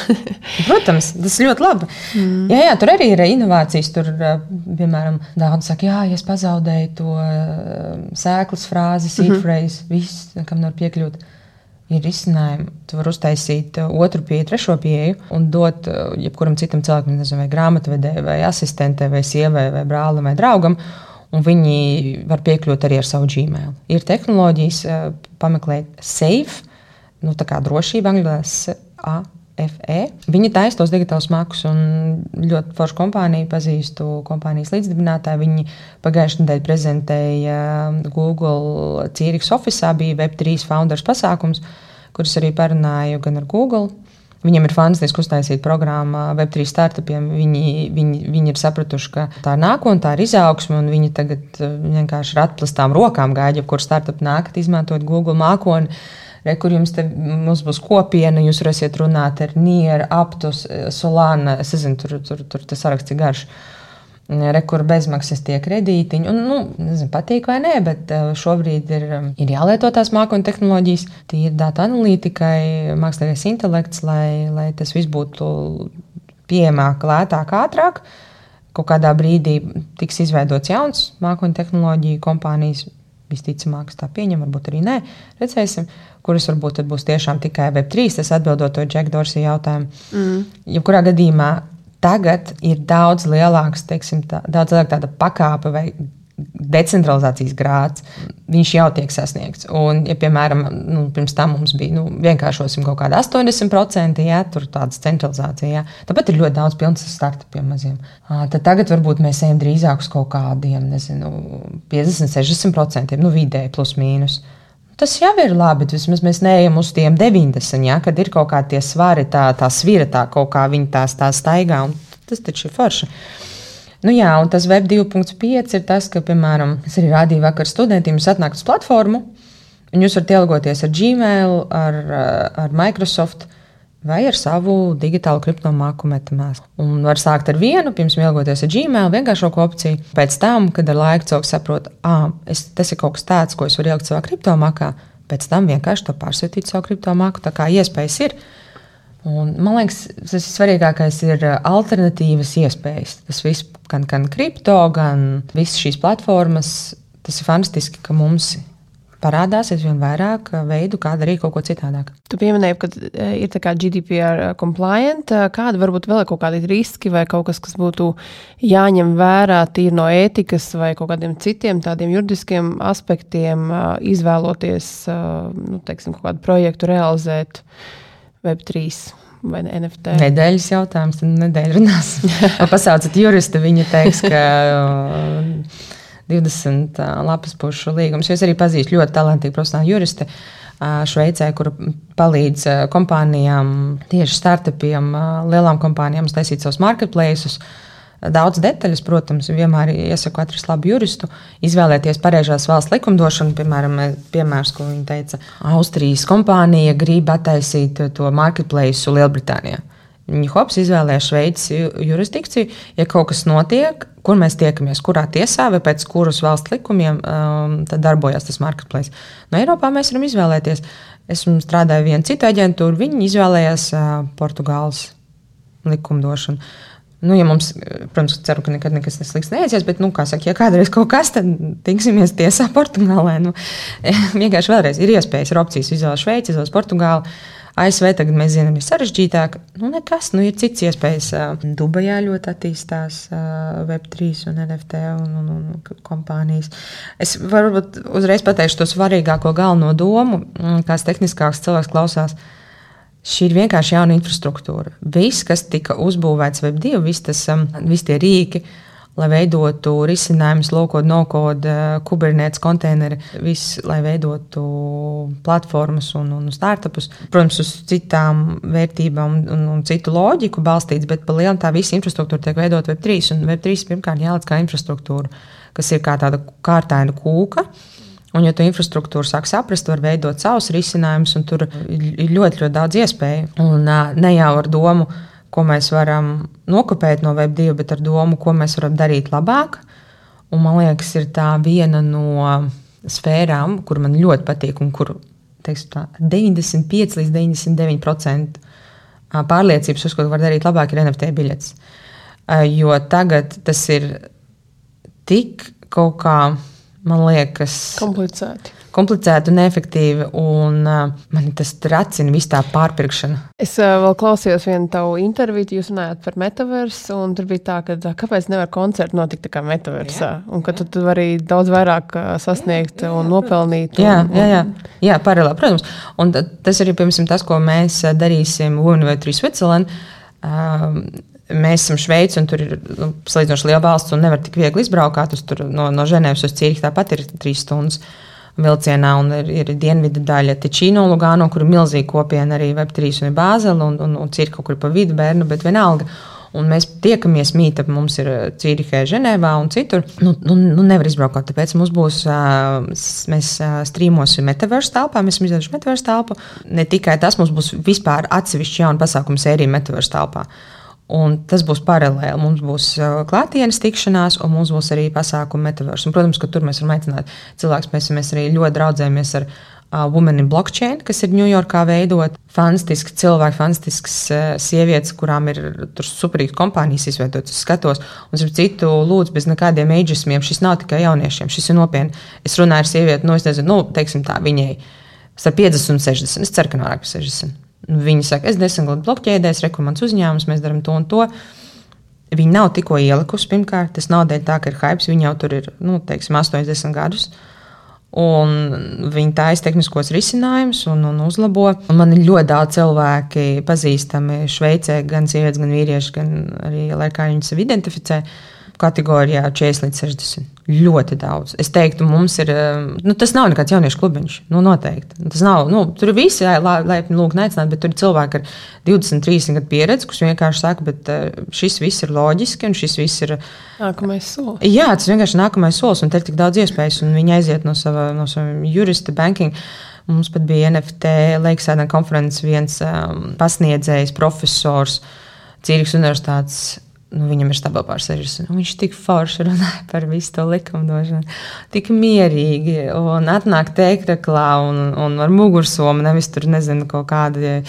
[LAUGHS] Protams, tas ļoti labi. Mm. Jā, jā, tur arī ir inovācijas. Tur, piemēram, daudz saka, jā, ja es pazaudēju to sēklas frāzi, seed mm -hmm. phrase, viss, kam var piekļūt. Ir izcinājumi. Tu vari uztaisīt otru pieeju, trešo pieeju un dot jebkuram citam cilvēkam, nezinu, vai grāmatvedēji, vai asistentei, vai sievai, vai brālim, vai draugam. Un viņi var piekļūt arī ar savu Gmail. Ir tehnoloģijas, pameklēt safe, nu, tā kā drošība, angļu valodā FE. Viņi taisa tos digitālus makus, un ļoti forša kompānija pazīstu kompānijas līdzdibinātāju. Viņi pagājušajā nedēļā prezentēja Google Cīriks Office, bija Web3 founders pasākums, kurus arī parunāju gan ar Google. Viņiem ir fantastiski uztaisīta programma Web3 startupiem. Viņi, viņi, viņi ir sapratuši, ka tā ir nākotne, tā ir izaugsme, un viņi tagad uh, vienkārši ar atplastām rokām gaida, kur startup nāk, izmantot Google mākoni re, kur jums, te, būs kopiena, jūs varēsiet runāt ar Nieru, Aptus, Solānu. Es nezinu, tur, tur, tur tas saraksts ir garš. Re, kur bezmaksas tie kredītiņi. Un, nu, nezinu, patīk vai nē, bet eh, šobrīd ir, um, ir jālieto tās mākslinieks tehnoloģijas, tie ir datu analītikai, mākslinieks intelekts, lai, lai tas viss būtu pieejamāk, lētāk, ātrāk. Kaut kādā brīdī tiks izveidots jauns mākslinieks tehnoloģiju kompānijas. Visticamāk, tā pieņem, varbūt arī nē. Redzēsim kuras varbūt būs tiešām tikai Web3, tas atbildot to Džeka Dorsija jautājumu. Mm. Jebkurā gadījumā tagad ir daudz lielāks, teiksim, tā, daudz lielāka tāda pakāpe vai decentralizācijas grāds, viņš jau tiek sasniegts. Un, ja, piemēram, nu, pirms tam mums bija nu, vienkāršosim kaut kāda 80%, ja tur tādas centralizācija, ja. tāpat ir ļoti daudz pilnas startupiem maziem. Tad tagad varbūt mēs ejam drīzāk uz kaut kādiem, nezinu, 50, 60%, nu, vidēji plus mīnus. Tas jau ir labi, vismaz mēs neejam uz tiem 90, ja, kad ir kaut kādi svari, tā, tā svira, tā kaut kā viņi tās tā staigā. Tas taču ir forši. Nu jā, un tas web 2.5 ir tas, ka, piemēram, es arī rādīju vakar studentiem, jūs atnākat uz platformu, un jūs varat ielgoties ar Gmail, ar, ar Microsoft. Vai ar savu digitālu kriptomāku metamās. Un var sākt ar vienu, pirms ilgoties ar Gmail, vienkāršāko opciju. Pēc tam, kad ar laiku cilvēks saprot, ah, tas ir kaut kas tāds, ko es varu ielikt savā kriptomākā, pēc tam vienkārši to pārsūtīt savu kriptomāku. Tā kā iespējas ir. Un, man liekas, tas svarīgākais ir alternatīvas iespējas. Tas viss, gan, gan kripto, gan visas šīs platformas, tas ir fantastiski, ka mums ir parādās aizvien vairāk veidu, kā darīt kaut ko citādāk. Tu pieminēji, ka e, ir GDPR compliant. Kāda varbūt vēl ir kaut kādi riski vai kaut kas, kas būtu jāņem vērā tīri no ētikas vai kaut kādiem citiem tādiem juridiskiem aspektiem, izvēloties nu, teiksim, kaut kādu projektu realizēt Web3? vai NFT? Nedēļas jautājums, tad nedēļa runās. [LAUGHS] Pasauciet juristu, viņa teiks, ka [LAUGHS] 20 lapas pušu līgums. Es arī pazīstu ļoti talantīgu profesionālu juristu. Šveicē, kur palīdz kompānijām, tieši startupiem, lielām kompānijām taisīt savus marketplaces. Daudz detaļas, protams, vienmēr iesaku atrast labu juristu, izvēlēties pareizās valsts likumdošanu. Piemēram, piemērs, ko viņa teica, Austrijas kompānija grib attaisīt to marketplace Lielbritānijā. Viņi hops izvēlējās Šveices jurisdikciju. Ja kaut kas notiek, kur mēs tiekamies, kurā tiesā vai pēc kuras valsts likumiem um, darbojas tas marketplace. No Eiropā mēs varam izvēlēties. Es strādāju vienu citu aģentūru, viņi izvēlējās uh, Portugāles likumdošanu. Nu, ja mums, protams, ceru, ka nekad nekas slikts neiesies, bet, nu, kā saka, ja kādreiz kaut kas, tad tiksimies tiesā Portugālē. Nu, [LAUGHS] vienkārši vēlreiz ir iespējas, ir opcijas izvēlēties Šveici, izvēlēties Portugāli. ASV tagad mēs zinām, ir sarežģītāk. Nu, nekas, nu, ir cits iespējas. Dubajā ļoti attīstās Web3 un NFT un, un, un kompānijas. Es varbūt uzreiz pateikšu to svarīgāko galveno domu, kāds tehniskāks cilvēks klausās. Šī ir vienkārši jauna infrastruktūra. Viss, kas tika uzbūvēts Web2, visi tie rīki, uh, lai veidotu risinājumus, low-code, no-code, eh, kubernetes konteineri, viss, lai veidotu platformas un, un startupus. Protams, uz citām vērtībām un, un, un citu loģiku balstīts, bet par lielu tā visa infrastruktūra tiek veidota Web3. Un Web3 pirmkārt jāliec kā infrastruktūra, kas ir kā tāda kārtaina kūka. Un, ja tu infrastruktūru sāk saprast, var veidot savus risinājumus, un tur ir ļoti, ļoti daudz iespēju. Un ne jau ar domu, ko mēs varam nokopēt no Web2, bet ar domu, ko mēs varam darīt labāk. Un, man liekas, ir tā viena no sfērām, kur man ļoti patīk un kur teiksim, tā, 95 līdz 99% pārliecības, uz ko var darīt labāk, ir NFT biļets. Jo tagad tas ir tik kaut kā, man liekas, komplicēti komplicēti un neefektīvi. Un, uh, man tas tracina visu tā pārpirkšana. Es uh, vēl klausījos vienu tavu interviju, jūs runājāt par metaversu. Tur bija tā, ka kāpēc nevar koncerti notikt tā kā metaversā? Jā, un ka tu, tu vari daudz vairāk sasniegt jā, jā, un nopelnīt. Un, jā, jā, jā. jā paralēli, protams. Un tas arī piemēram, tas, ko mēs darīsim University Switzerland. Um, mēs esam Šveice, un tur ir nu, salīdzinoši liela valsts, un nevar tik viegli izbraukāt. Tur no, no Ženēvas uz Cīriku tāpat ir trīs stundas. Uh, vilcienā, un ir, ir dienvidu daļa Ticino, Lugano, kur ir milzīga kopiena arī Web3 un Bāzela, un, un, un cirka kaut kur pa vidu bērnu, bet vienalga. Un mēs tiekamies mītā, mums ir Cīrihē, Ženēvā un citur. Nu, nu, nu nevar izbraukt, tāpēc mums būs, mēs strīmosim metaversu telpā, mēs esam izdevuši metaversu telpu. Ne tikai tas, mums būs vispār atsevišķi jauna pasākuma sērija metaversu telpā. Un tas būs paralēli. Mums būs uh, klātienes tikšanās, un mums būs arī pasākuma metaverss. Protams, ka tur mēs varam aicināt cilvēkus. Mēs, mēs arī ļoti draudzējamies ar uh, Women in Blockchain, kas ir Ņujorkā veidot. Fantastiski cilvēki, fantastiskas uh, sievietes, kurām ir superīgas kompānijas izveidotas. Es skatos, un es citu lūdzu bez nekādiem ageismiem. Šis nav tikai jauniešiem, šis ir nopietni. Es runāju ar sievieti, nu, es nezinu, nu, teiksim tā, viņai starp 50 un 60. Es ceru, ka vairāk par 60. Viņi saka, es desmit gadu blokķēdēs, rekomendācijas uzņēmums, mēs darām to un to. Viņi nav tikko ielikusi. Pirmkārt, tas nav dēļ tā, ka ir hype. Viņi jau tur ir nu, teiksim, 80 gadus. Un viņi taisa tehniskos risinājumus un, un uzlabo. Un man ir ļoti daudz cilvēki pazīstami Šveicē, gan sievietes, gan vīrieši, gan arī, lai kā viņi sevi identificē, kategorijā 40 līdz 60. Ļoti daudz. Es teiktu, mums ir. Eh, nu, tas nav nekāds jauniešu klubiņš. Nu, noteikti. Tas nav. Nu, tur ir visi laipni lūgt, neaicināt, bet tur ir cilvēki ar 20, 30 gadu pieredzi, kas vienkārši saka, bet eh, šis viss ir loģiski un šis viss ir. Nākamais solis. Jā, tas vienkārši ir nākamais solis, un te ir tik daudz iespējas, un viņi aiziet no sava, no sava jurista, banking Mums pat bija NFT Lakeside konferences viens um, pasniedzējs, profesors Cīriks Universitātes nu, viņam ir stabils pār 60. Nu, viņš tik forši runāja [LAUGHS] par visu to likumdošanu, tik mierīgi un atnāk teikraklā un, un ar mugursomu, nevis tur nezinu, kaut kādi.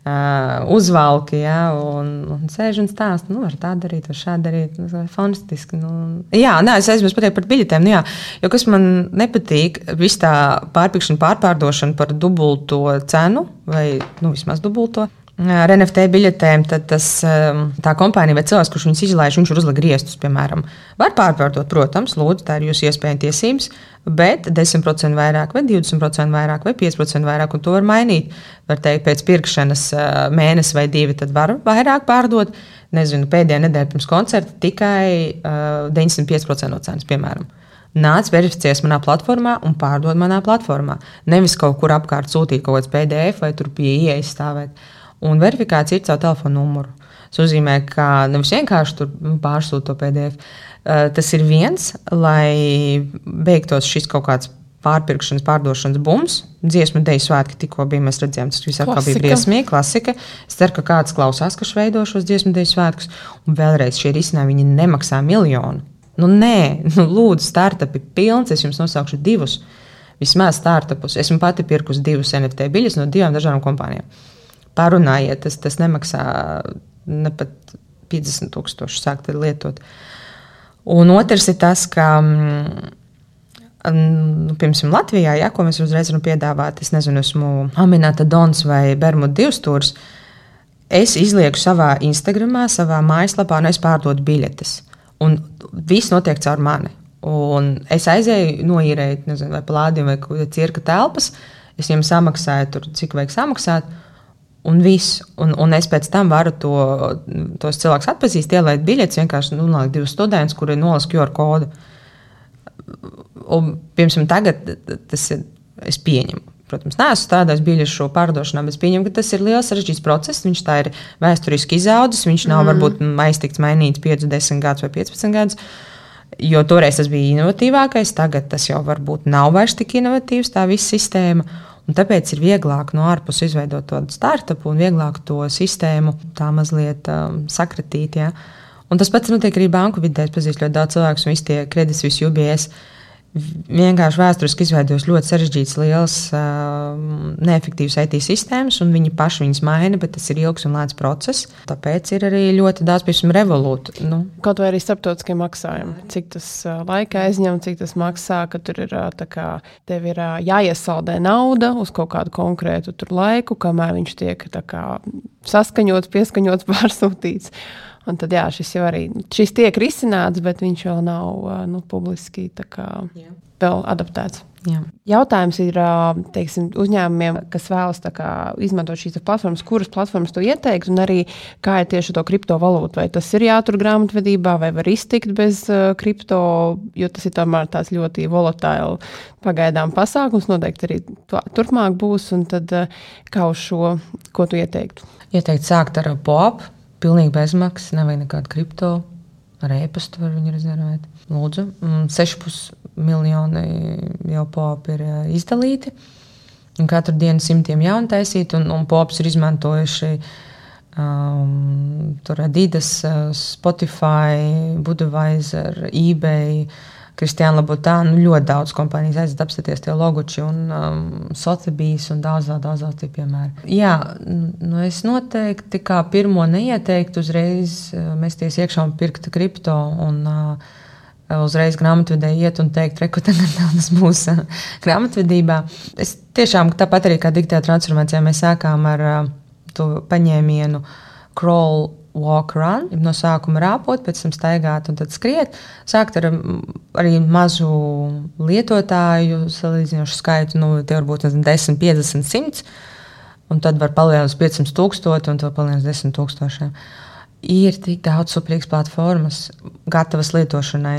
Uh, uzvalki, ja, un, un sēž un stāsta, nu, var tā darīt, var šādi darīt. Nu, fantastiski. Nu. Jā, nē, es aizmirsu pateikt par biļetēm. Nu, jā, jo kas man nepatīk, viss tā pārpirkšana, pārpārdošana par dubulto cenu, vai nu, vismaz dubulto ar NFT biļetēm, tad tas, tā kompānija vai cilvēks, kurš viņus izlaiž, viņš var uzlikt griestus, piemēram, var pārpārdot, protams, lūdzu, tā ir jūsu iespēja un tiesības, bet 10% vairāk, vai 20% vairāk, vai 5% vairāk, un to var mainīt. Var teikt, pēc pirkšanas uh, mēnesi vai divi, tad var vairāk pārdot. Nezinu, pēdējā nedēļa pirms koncerta tikai uh, 95% no cenas, piemēram. Nāc, verificējies manā platformā un pārdod manā platformā. Nevis kaut kur apkārt sūtīt kaut kāds PDF vai tur pie ieejas stāvēt. Un verifikācija ir caur telefonu numuru. Tas nozīmē, ka nevis vienkārši tur nu, pārsūta to PDF. Uh, tas ir viens, lai beigtos šis kaut kāds pārpirkšanas, pārdošanas bums. Dziesmu dēļ svētki tikko bija. Mēs redzējām, tas viss atkal bija briesmīgi, klasika. Es ceru, ka kāds klausās, kas veido šos dziesmu dēļ svētkus. Un vēlreiz šie risinājumi nemaksā miljonu. Nu, nē, nu, lūdzu, startupi pilns. Es jums nosaukšu divus. Vismaz startupus. Esmu pati pirkusi divus NFT biļetes no divām dažādām kompānijām parunājiet, tas, tas nemaksā ne pat 50 tūkstoši sākt lietot. Un otrs ir tas, ka, mm, nu, piemēram, Latvijā, ja, ko mēs uzreiz varam piedāvāt, es nezinu, esmu Aminēta Dons vai Bermuda divstūrs, es izlieku savā Instagramā, savā mājaslapā, un es pārdodu biļetes. Un viss notiek caur mani. Un es aizēju, noīrēju, nezinu, vai plādi vai cirka telpas, es viņiem samaksāju, tur, cik vajag samaksāt. Un viss. Un, un es pēc tam varu to, tos cilvēkus atpazīt, ielikt biļetes, vienkārši nolikt divus studentus, kuri nolasa QR kodu. Un, piemēram, tagad tas ir. Es pieņemu. Protams, neesmu strādājis biļešu pārdošanā, bet es pieņemu, ka tas ir liels sarežģīts process. Viņš tā ir vēsturiski izaudzis. Viņš nav mm. varbūt aiztikts mainīts 5, 10 gadus vai 15 gadus. Jo toreiz tas bija inovatīvākais, tagad tas jau varbūt nav vairs tik inovatīvs, tā visa sistēma. Un tāpēc ir vieglāk no ārpuses izveidot tādu startup un vieglāk to sistēmu tā mazliet um, sakratīt. Ja? Un tas pats notiek arī banku vidē. Es pazīstu ļoti daudz cilvēku, un visi tie kredīti, visi UBS vienkārši vēsturiski izveidojas ļoti sarežģīts, liels, uh, neefektīvs IT sistēmas, un viņi paši viņas maina, bet tas ir ilgs un lēns process. Tāpēc ir arī ļoti daudz, piemēram, revolūtu. Nu. Kaut vai arī starptautiskie maksājumi. Cik tas uh, laika aizņem, cik tas maksā, ka tur ir, uh, kā, tev ir uh, jāiesaldē nauda uz kaut kādu konkrētu laiku, kamēr viņš tiek kā, saskaņots, pieskaņots, [LAUGHS] pārsūtīts. Un tad jā, šis jau arī šis tiek risināts, bet viņš vēl nav nu, publiski kā, vēl adaptēts. Jā. Jautājums ir teiksim, uzņēmumiem, kas vēlas kā, izmantot šīs platformas, kuras platformas to ieteikt, un arī kā ir tieši to kriptovalūtu. Vai tas ir jātur grāmatvedībā, vai var iztikt bez uh, kripto, jo tas ir tomēr tāds ļoti volatiļs pagaidām pasākums. Noteikti arī turpmāk būs. Tad, uh, kā uz šo, ko tu ieteiktu? Ieteikt sākt ar POP Pilnīgi bezmaksas, nevajag nekādu kripto, ar e-pastu var viņu rezervēt. Lūdzu, 6,5 mm, miljoni jau popi ir eh, izdalīti. Katru dienu simtiem jaunu taisīt, un, un pops ir izmantojuši um, Adidas, eh, Spotify, Budweiser, eBay. Kristiāna Labutāna, nu, ļoti daudz kompānijas aiziet apstāties tie logoči un um, Sotheby's un daudz, daudz, daudz citu piemēru. Jā, nu es noteikti kā pirmo neieteiktu uzreiz uh, mesties iekšā un pirkt kripto un uh, uzreiz grāmatvedē iet un teikt, ka tas būs uh, grāmatvedībā. Es tiešām tāpat arī kā digitālajā transformācijā mēs sākām ar uh, to paņēmienu crawl walk run, no sākuma rāpot, pēc tam staigāt un tad skriet. Sākt ar arī mazu lietotāju, salīdzinošu skaitu, nu, tie var būt 10, 50, 100. Un tad var palielināt uz 500 tūkstoši un to palielināt uz 10 tūkstošiem. Ir tik daudz suprīgas platformas, gatavas lietošanai.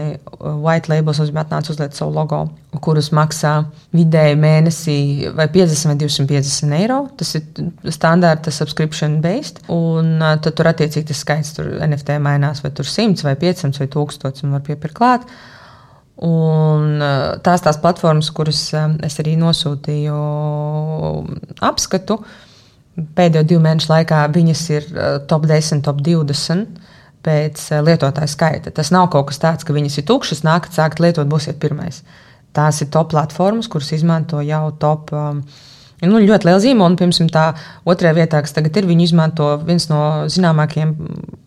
White labels nozīmē, atnāc uzliek savu logo, kurus maksā vidēji mēnesī vai 50 vai 250 eiro. Tas ir standarta subscription based. Un tad tur attiecīgi tas skaits tur NFT mainās, vai tur 100 vai 500 vai 1000 un var piepirkt klāt. Un tās tās platformas, kuras es arī nosūtīju apskatu, pēdējo divu mēnešu laikā viņas ir top 10, top 20 pēc lietotāja skaita. Tas nav kaut kas tāds, ka viņas ir tukšas, nākat, sākat lietot, būsiet pirmais. Tās ir top platformas, kuras izmanto jau top. Um, Nu, ļoti liela zīme, un pirms tā otrajā vietā, kas tagad ir, viņi izmanto viens no zināmākajiem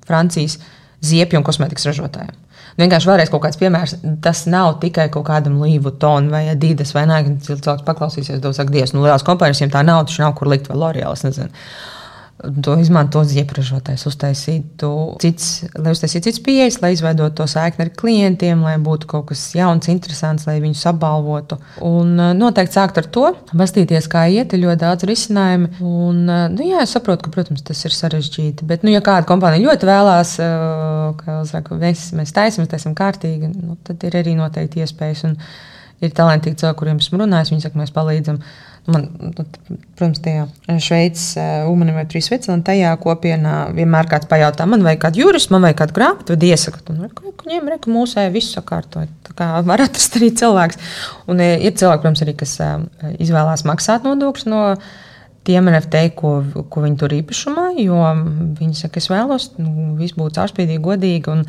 Francijas ziepju un kosmētikas ražotājiem. Vienkārši vēlreiz kaut kāds piemērs. Tas nav tikai kaut kādam līvu tonam vai Adidas vai nē, cilvēks paklausīsies, dos, ak, Dievs, nu, lielās kompānijas viņam tā nav, taču nav kur likt vēl L'Oreal. To izmanto iepriekšētais, uztaisītu cits, lai uztaisītu cits pieejas, lai izveidotu to saikni ar klientiem, lai būtu kaut kas jauns, interesants, lai viņus apbalvotu. Un eh, noteikti sākt ar to, bastīties, kā iet, ir ļoti daudz risinājumu. Un, eh, nu, jā, es saprotu, ka, protams, tas ir sarežģīti. Bet, nu, ja kāda kompānija ļoti vēlās, eh, ka saka, mēs, mēs taisam, mēs taisam kārtīgi, nu, tad ir arī noteikti iespējas. Un ir talantīgi cilvēki, kuriem esmu runājis, viņi saka, mēs palīdzam. Man, nu, protams, tajā Šveices universitātē, Svitzerlandē, tajā kopienā vienmēr kāds pajautā, man vajag kādu juristu, man vajag kādu grāmatu, vai iesaka, un viņiem ir mūsu visu sakārtot. Tā kā [LAUGHS] var atrast arī cilvēks. Un ir cilvēki, protams, arī, kas izvēlās maksāt nodokļus no tiem NFT, ko, ko viņi tur īpašumā, jo viņi saka, es vēlos, nu, viss būtu caurspīdīgi, godīgi. Un,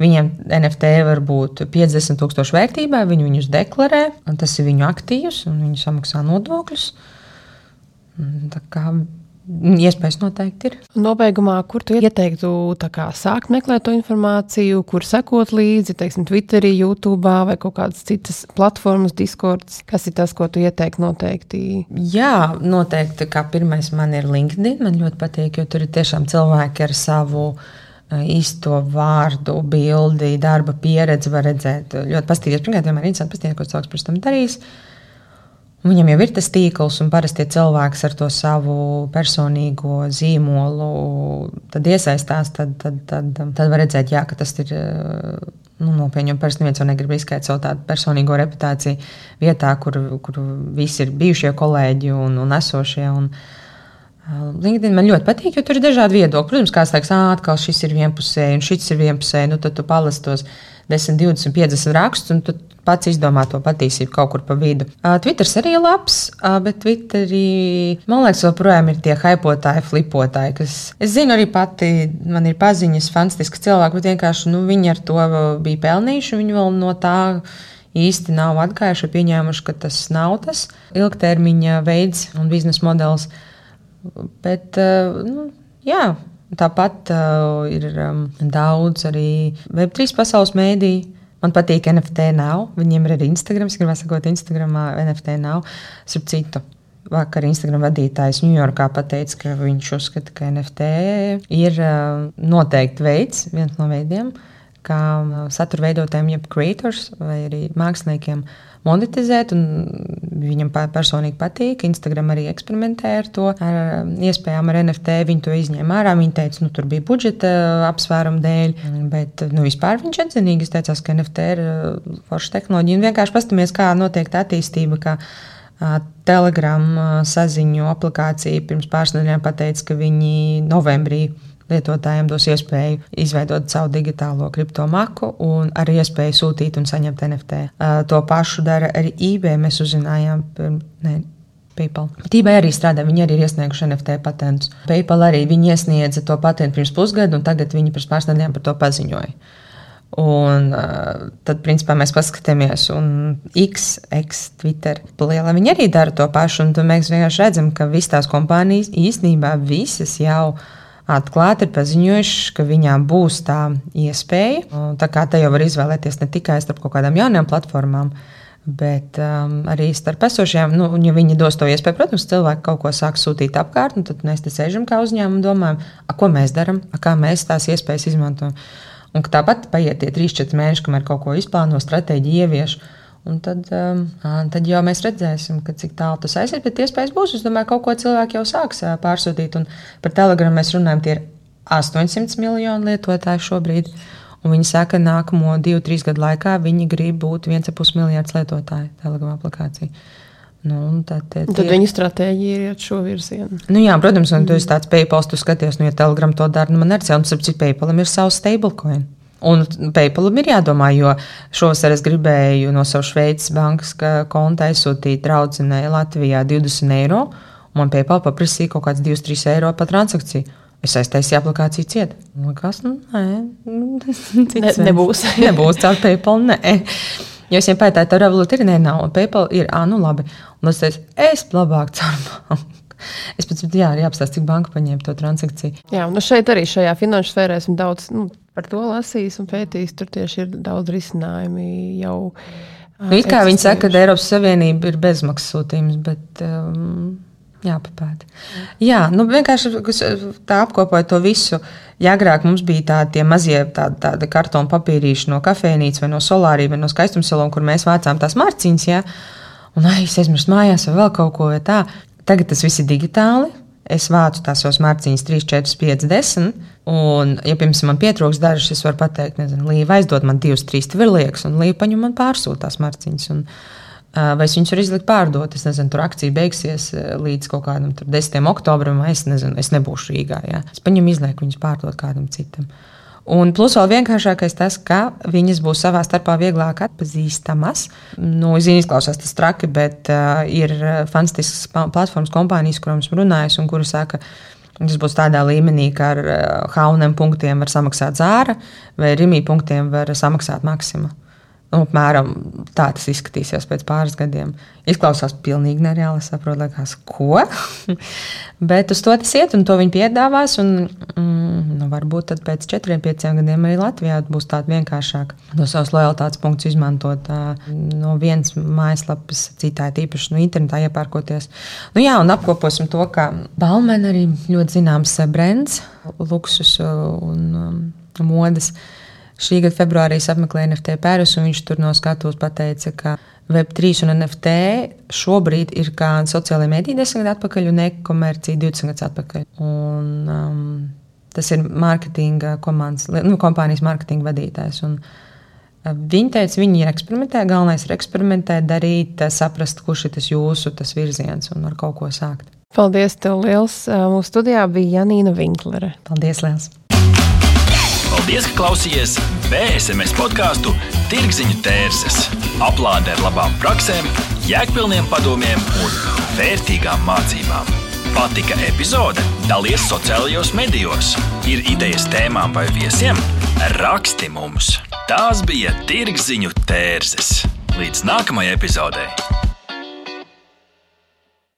Viņiem NFT var būt 50 tūkstoši vērtībā, viņi viņus deklarē, un tas ir viņu aktīvs, un viņi samaksā nodokļus. Tā kā Iespējas noteikti ir. Nobeigumā, kur tu ieteiktu kā, sākt meklēt to informāciju, kur sekot līdzi, teiksim, Twitterī, YouTube vai kaut kādas citas platformas, Discords? Kas ir tas, ko tu ieteiktu noteikti? Jā, noteikti. Kā pirmais man ir LinkedIn. Man ļoti patīk, jo tur ir tiešām cilvēki ar savu īsto vārdu, bildi, darba pieredzi var redzēt. Ļoti patīkami. Pirmkārt, vienmēr ir interesanti paskatīties, ko cilvēks pēc tam darīs. Viņam jau ir tas tīkls, un parasti cilvēks ar to savu personīgo zīmolu iesaistās. Tad, tad, tad, tad var redzēt, jā, ka tas ir nu, nopietni. Jo parasti neviens negrib riskēt savu tādu personīgo reputāciju vietā, kur, kur visi ir bijušie kolēģi un, un esošie. Un, LinkedIn man ļoti patīk, jo tur ir dažādi viedokļi. Protams, kāds teiks, atkal šis ir vienpusēji, un šis ir vienpusēji. Nu, tad tu palasi tos 10, 20, 50 rakstus, un tu pats izdomā to patiesību kaut kur pa vidu. Twitter arī ir labs, bet Twitterī man liekas, joprojām ir tie hypotāji, flipotāji, kas. Es zinu, arī pati man ir paziņas, fantastiski cilvēki, bet vienkārši nu, viņi ar to bija pelnījuši. Viņi vēl no tā īsti nav atgājuši, pieņēmuši, ka tas nav tas ilgtermiņa veids un biznesa modelis. Bet, uh, nu, jā, tāpat uh, ir um, daudz arī Web3 pasaules mēdīju. Man patīk NFT nav. Viņiem ir arī Instagram. Es gribēju sakot, Instagramā NFT nav. Starp citu, Vakar Instagram vadītājs Ņujorkā pateica, ka viņš uzskata, ka NFT ir uh, noteikti veids, viens no veidiem, kā satura veidotājiem, jeb creators vai arī māksliniekiem monetizēt. Viņam personīgi patīk. Instagram arī eksperimentē ar to, ar um, iespējām ar NFT. Viņi to izņēma ārā. Viņi teica, nu, tur bija budžeta apsvērumu dēļ, bet nu, vispār viņš atzinīgi teica, ka NFT ir uh, forša tehnoloģija. Un vienkārši paskatīties, kā notiek tā attīstība. Kā uh, Telegram uh, saziņu aplikācija pirms pāris nedēļām pateica, ka viņi novembrī lietotājiem dos iespēju izveidot savu digitālo kriptomaku un arī iespēju sūtīt un saņemt NFT. Uh, to pašu dara arī eBay. Mēs uzzinājām, ne, PayPal. eBay arī strādā, viņi arī ir iesnieguši NFT patentus. PayPal arī viņi iesniedza to patentu pirms pusgada, un tagad viņi pirms pāris nedēļām par to paziņoja. Un uh, tad, principā, mēs paskatāmies, un X, X, Twitter, liela viņi arī dara to pašu. Un mēs vienkārši redzam, ka visas tās kompānijas īstenībā visas jau ir atklāti ir paziņojuši, ka viņām būs tā iespēja. Tā kā te jau var izvēlēties ne tikai starp kaut kādām jaunām platformām. Bet um, arī starp esošajām, nu, ja viņi dos to iespēju, protams, cilvēki kaut ko sāk sūtīt apkārt, tad mēs te sēžam kā uzņēmumi un domājam, ko mēs darām, kā mēs tās iespējas izmantojam. Un tāpat paiet tie 3-4 mēneši, kamēr kaut ko izplāno, stratēģiju ievieš. Un tad, um, tad jau mēs redzēsim, cik tālu tas aiziet. Bet iespējas būs. Es domāju, ka kaut ko cilvēki jau sāks pārsūtīt. Un par telegramu mēs runājam, tie ir 800 miljoni lietotāji šobrīd. Un viņi saka, ka nākamo 2-3 gadu laikā viņi grib būt 1,5 miljards lietotāju telegramu aplikāciju. Nu, tad, tie, tad viņa stratēģija ir iet šo virzienu. Nu, jā, protams, un tu esi tāds PayPal, tu skaties, nu, ja Telegram to dara, nu, man arī cēlums, ap cik PayPalam ir savs stablecoin. Un PayPalam ir jādomā, jo šovasar es gribēju no savas Šveices bankas konta aizsūtīt draudzenei Latvijā 20 eiro, man PayPal paprasīja kaut kāds 2-3 eiro par transakciju. Es aiztaisīju aplikāciju ciet. Kas? Nu, nē, [LAUGHS] ne, nebūs. [LAUGHS] nebūs caur PayPal. Nē. Jo es viņiem pētāju, tā Revolut ir nē, nav. Un PayPal ir, ah, nu labi. Un es teicu, es labāk caur [LAUGHS] banku. Es tam jā, arī apstāstu, cik banka paņēma to transakciju. Jā, nu šeit arī šajā finanšu sfērā esmu daudz nu, par to lasījis un pētījis. Tur tieši ir daudz risinājumu jau. Nu, it kā viņi saka, ka Eiropas Savienība ir bezmaksas sūtījums, bet um, jāpapēta. Jā, nu vienkārši tā apkopot to visu. Ja agrāk mums bija tādi mazie tādi, tādi kartona papīrīši no kafejnīcas vai no solārija vai no skaistumsalona, kur mēs vācām tās marciņas, ja? un ai, es aizmirsu mājās vai vēl kaut ko tādu. Tagad tas viss ir digitāli. Es vācu tās savas marciņas, 3, 4, 5, 10. Un, ja pirms man pietrūks dažas, es varu pateikt, nezinu, Līva aizdod man divas, trīs tvirliekas, un Līva paņem man pārsūtās marciņas. Un, Vai es viņus varu izlikt pārdot? Es nezinu, tur akcija beigsies līdz kaut kādam 10. oktobrim, vai es nezinu, es nebūšu Rīgā. Jā. Es paņemu izlieku viņus pārdot kādam citam. Un plus vēl vienkāršākais tas, ka viņas būs savā starpā vieglāk atpazīstamas. Nu, Zinu, izklausās tas traki, bet uh, ir fantastisks platformas kompānijas, kurām esmu runājis un kuras saka, Tas būs tādā līmenī, ka ar hauniem punktiem var samaksāt zāra, vai ar rīmī punktiem var samaksāt maksimumu. Nu, apmēram tā tas izskatīsies pēc pāris gadiem. Izklausās pilnīgi nereāli. Saprotu, liekas, ko. [LAUGHS] Bet uz to tas iet, un to viņi piedāvās. Un, mm, nu, varbūt pēc četriem, pieciem gadiem arī Latvijā būs tāda vienkāršāka. No savas lojalitātes punktus izmantot uh, no vienas mājaslapas citai, tīpaši no internetā iepērkoties. Nu, jā, un apkoposim to, ka Balmēna arī ļoti zināms brands, luksus un um, modes. Šī gada februārī es apmeklēju NFT pērus, un viņš tur no skatuves pateica, ka Web3 un NFT šobrīd ir kā sociālajā mēdī desmit gadu atpakaļ un e-komercija 20 gadus atpakaļ. Un, um, tas ir mārketinga komandas, nu, kompānijas mārketinga vadītājs. Un, uh, Viņi teica, viņi ir eksperimentējuši. Galvenais ir eksperimentēt, darīt, saprast, kurš ir tas jūsu tas virziens un ar kaut ko sākt. Paldies, tev liels! Uh, mūsu studijā bija Janīna Vinklere. Paldies, liels! Paldies, ka klausījāties BSMS podkāstu Tirziņu tērses. Aplāde ar labām praktiskām, jēgpilniem padomiem un vērtīgām mācībām. Patika epizode? Dalies sociālajos medijos. Ir idejas tēmām vai viesiem? Raksti mums! Tās bija Tirziņu tērses. Līdz nākamajai epizodei!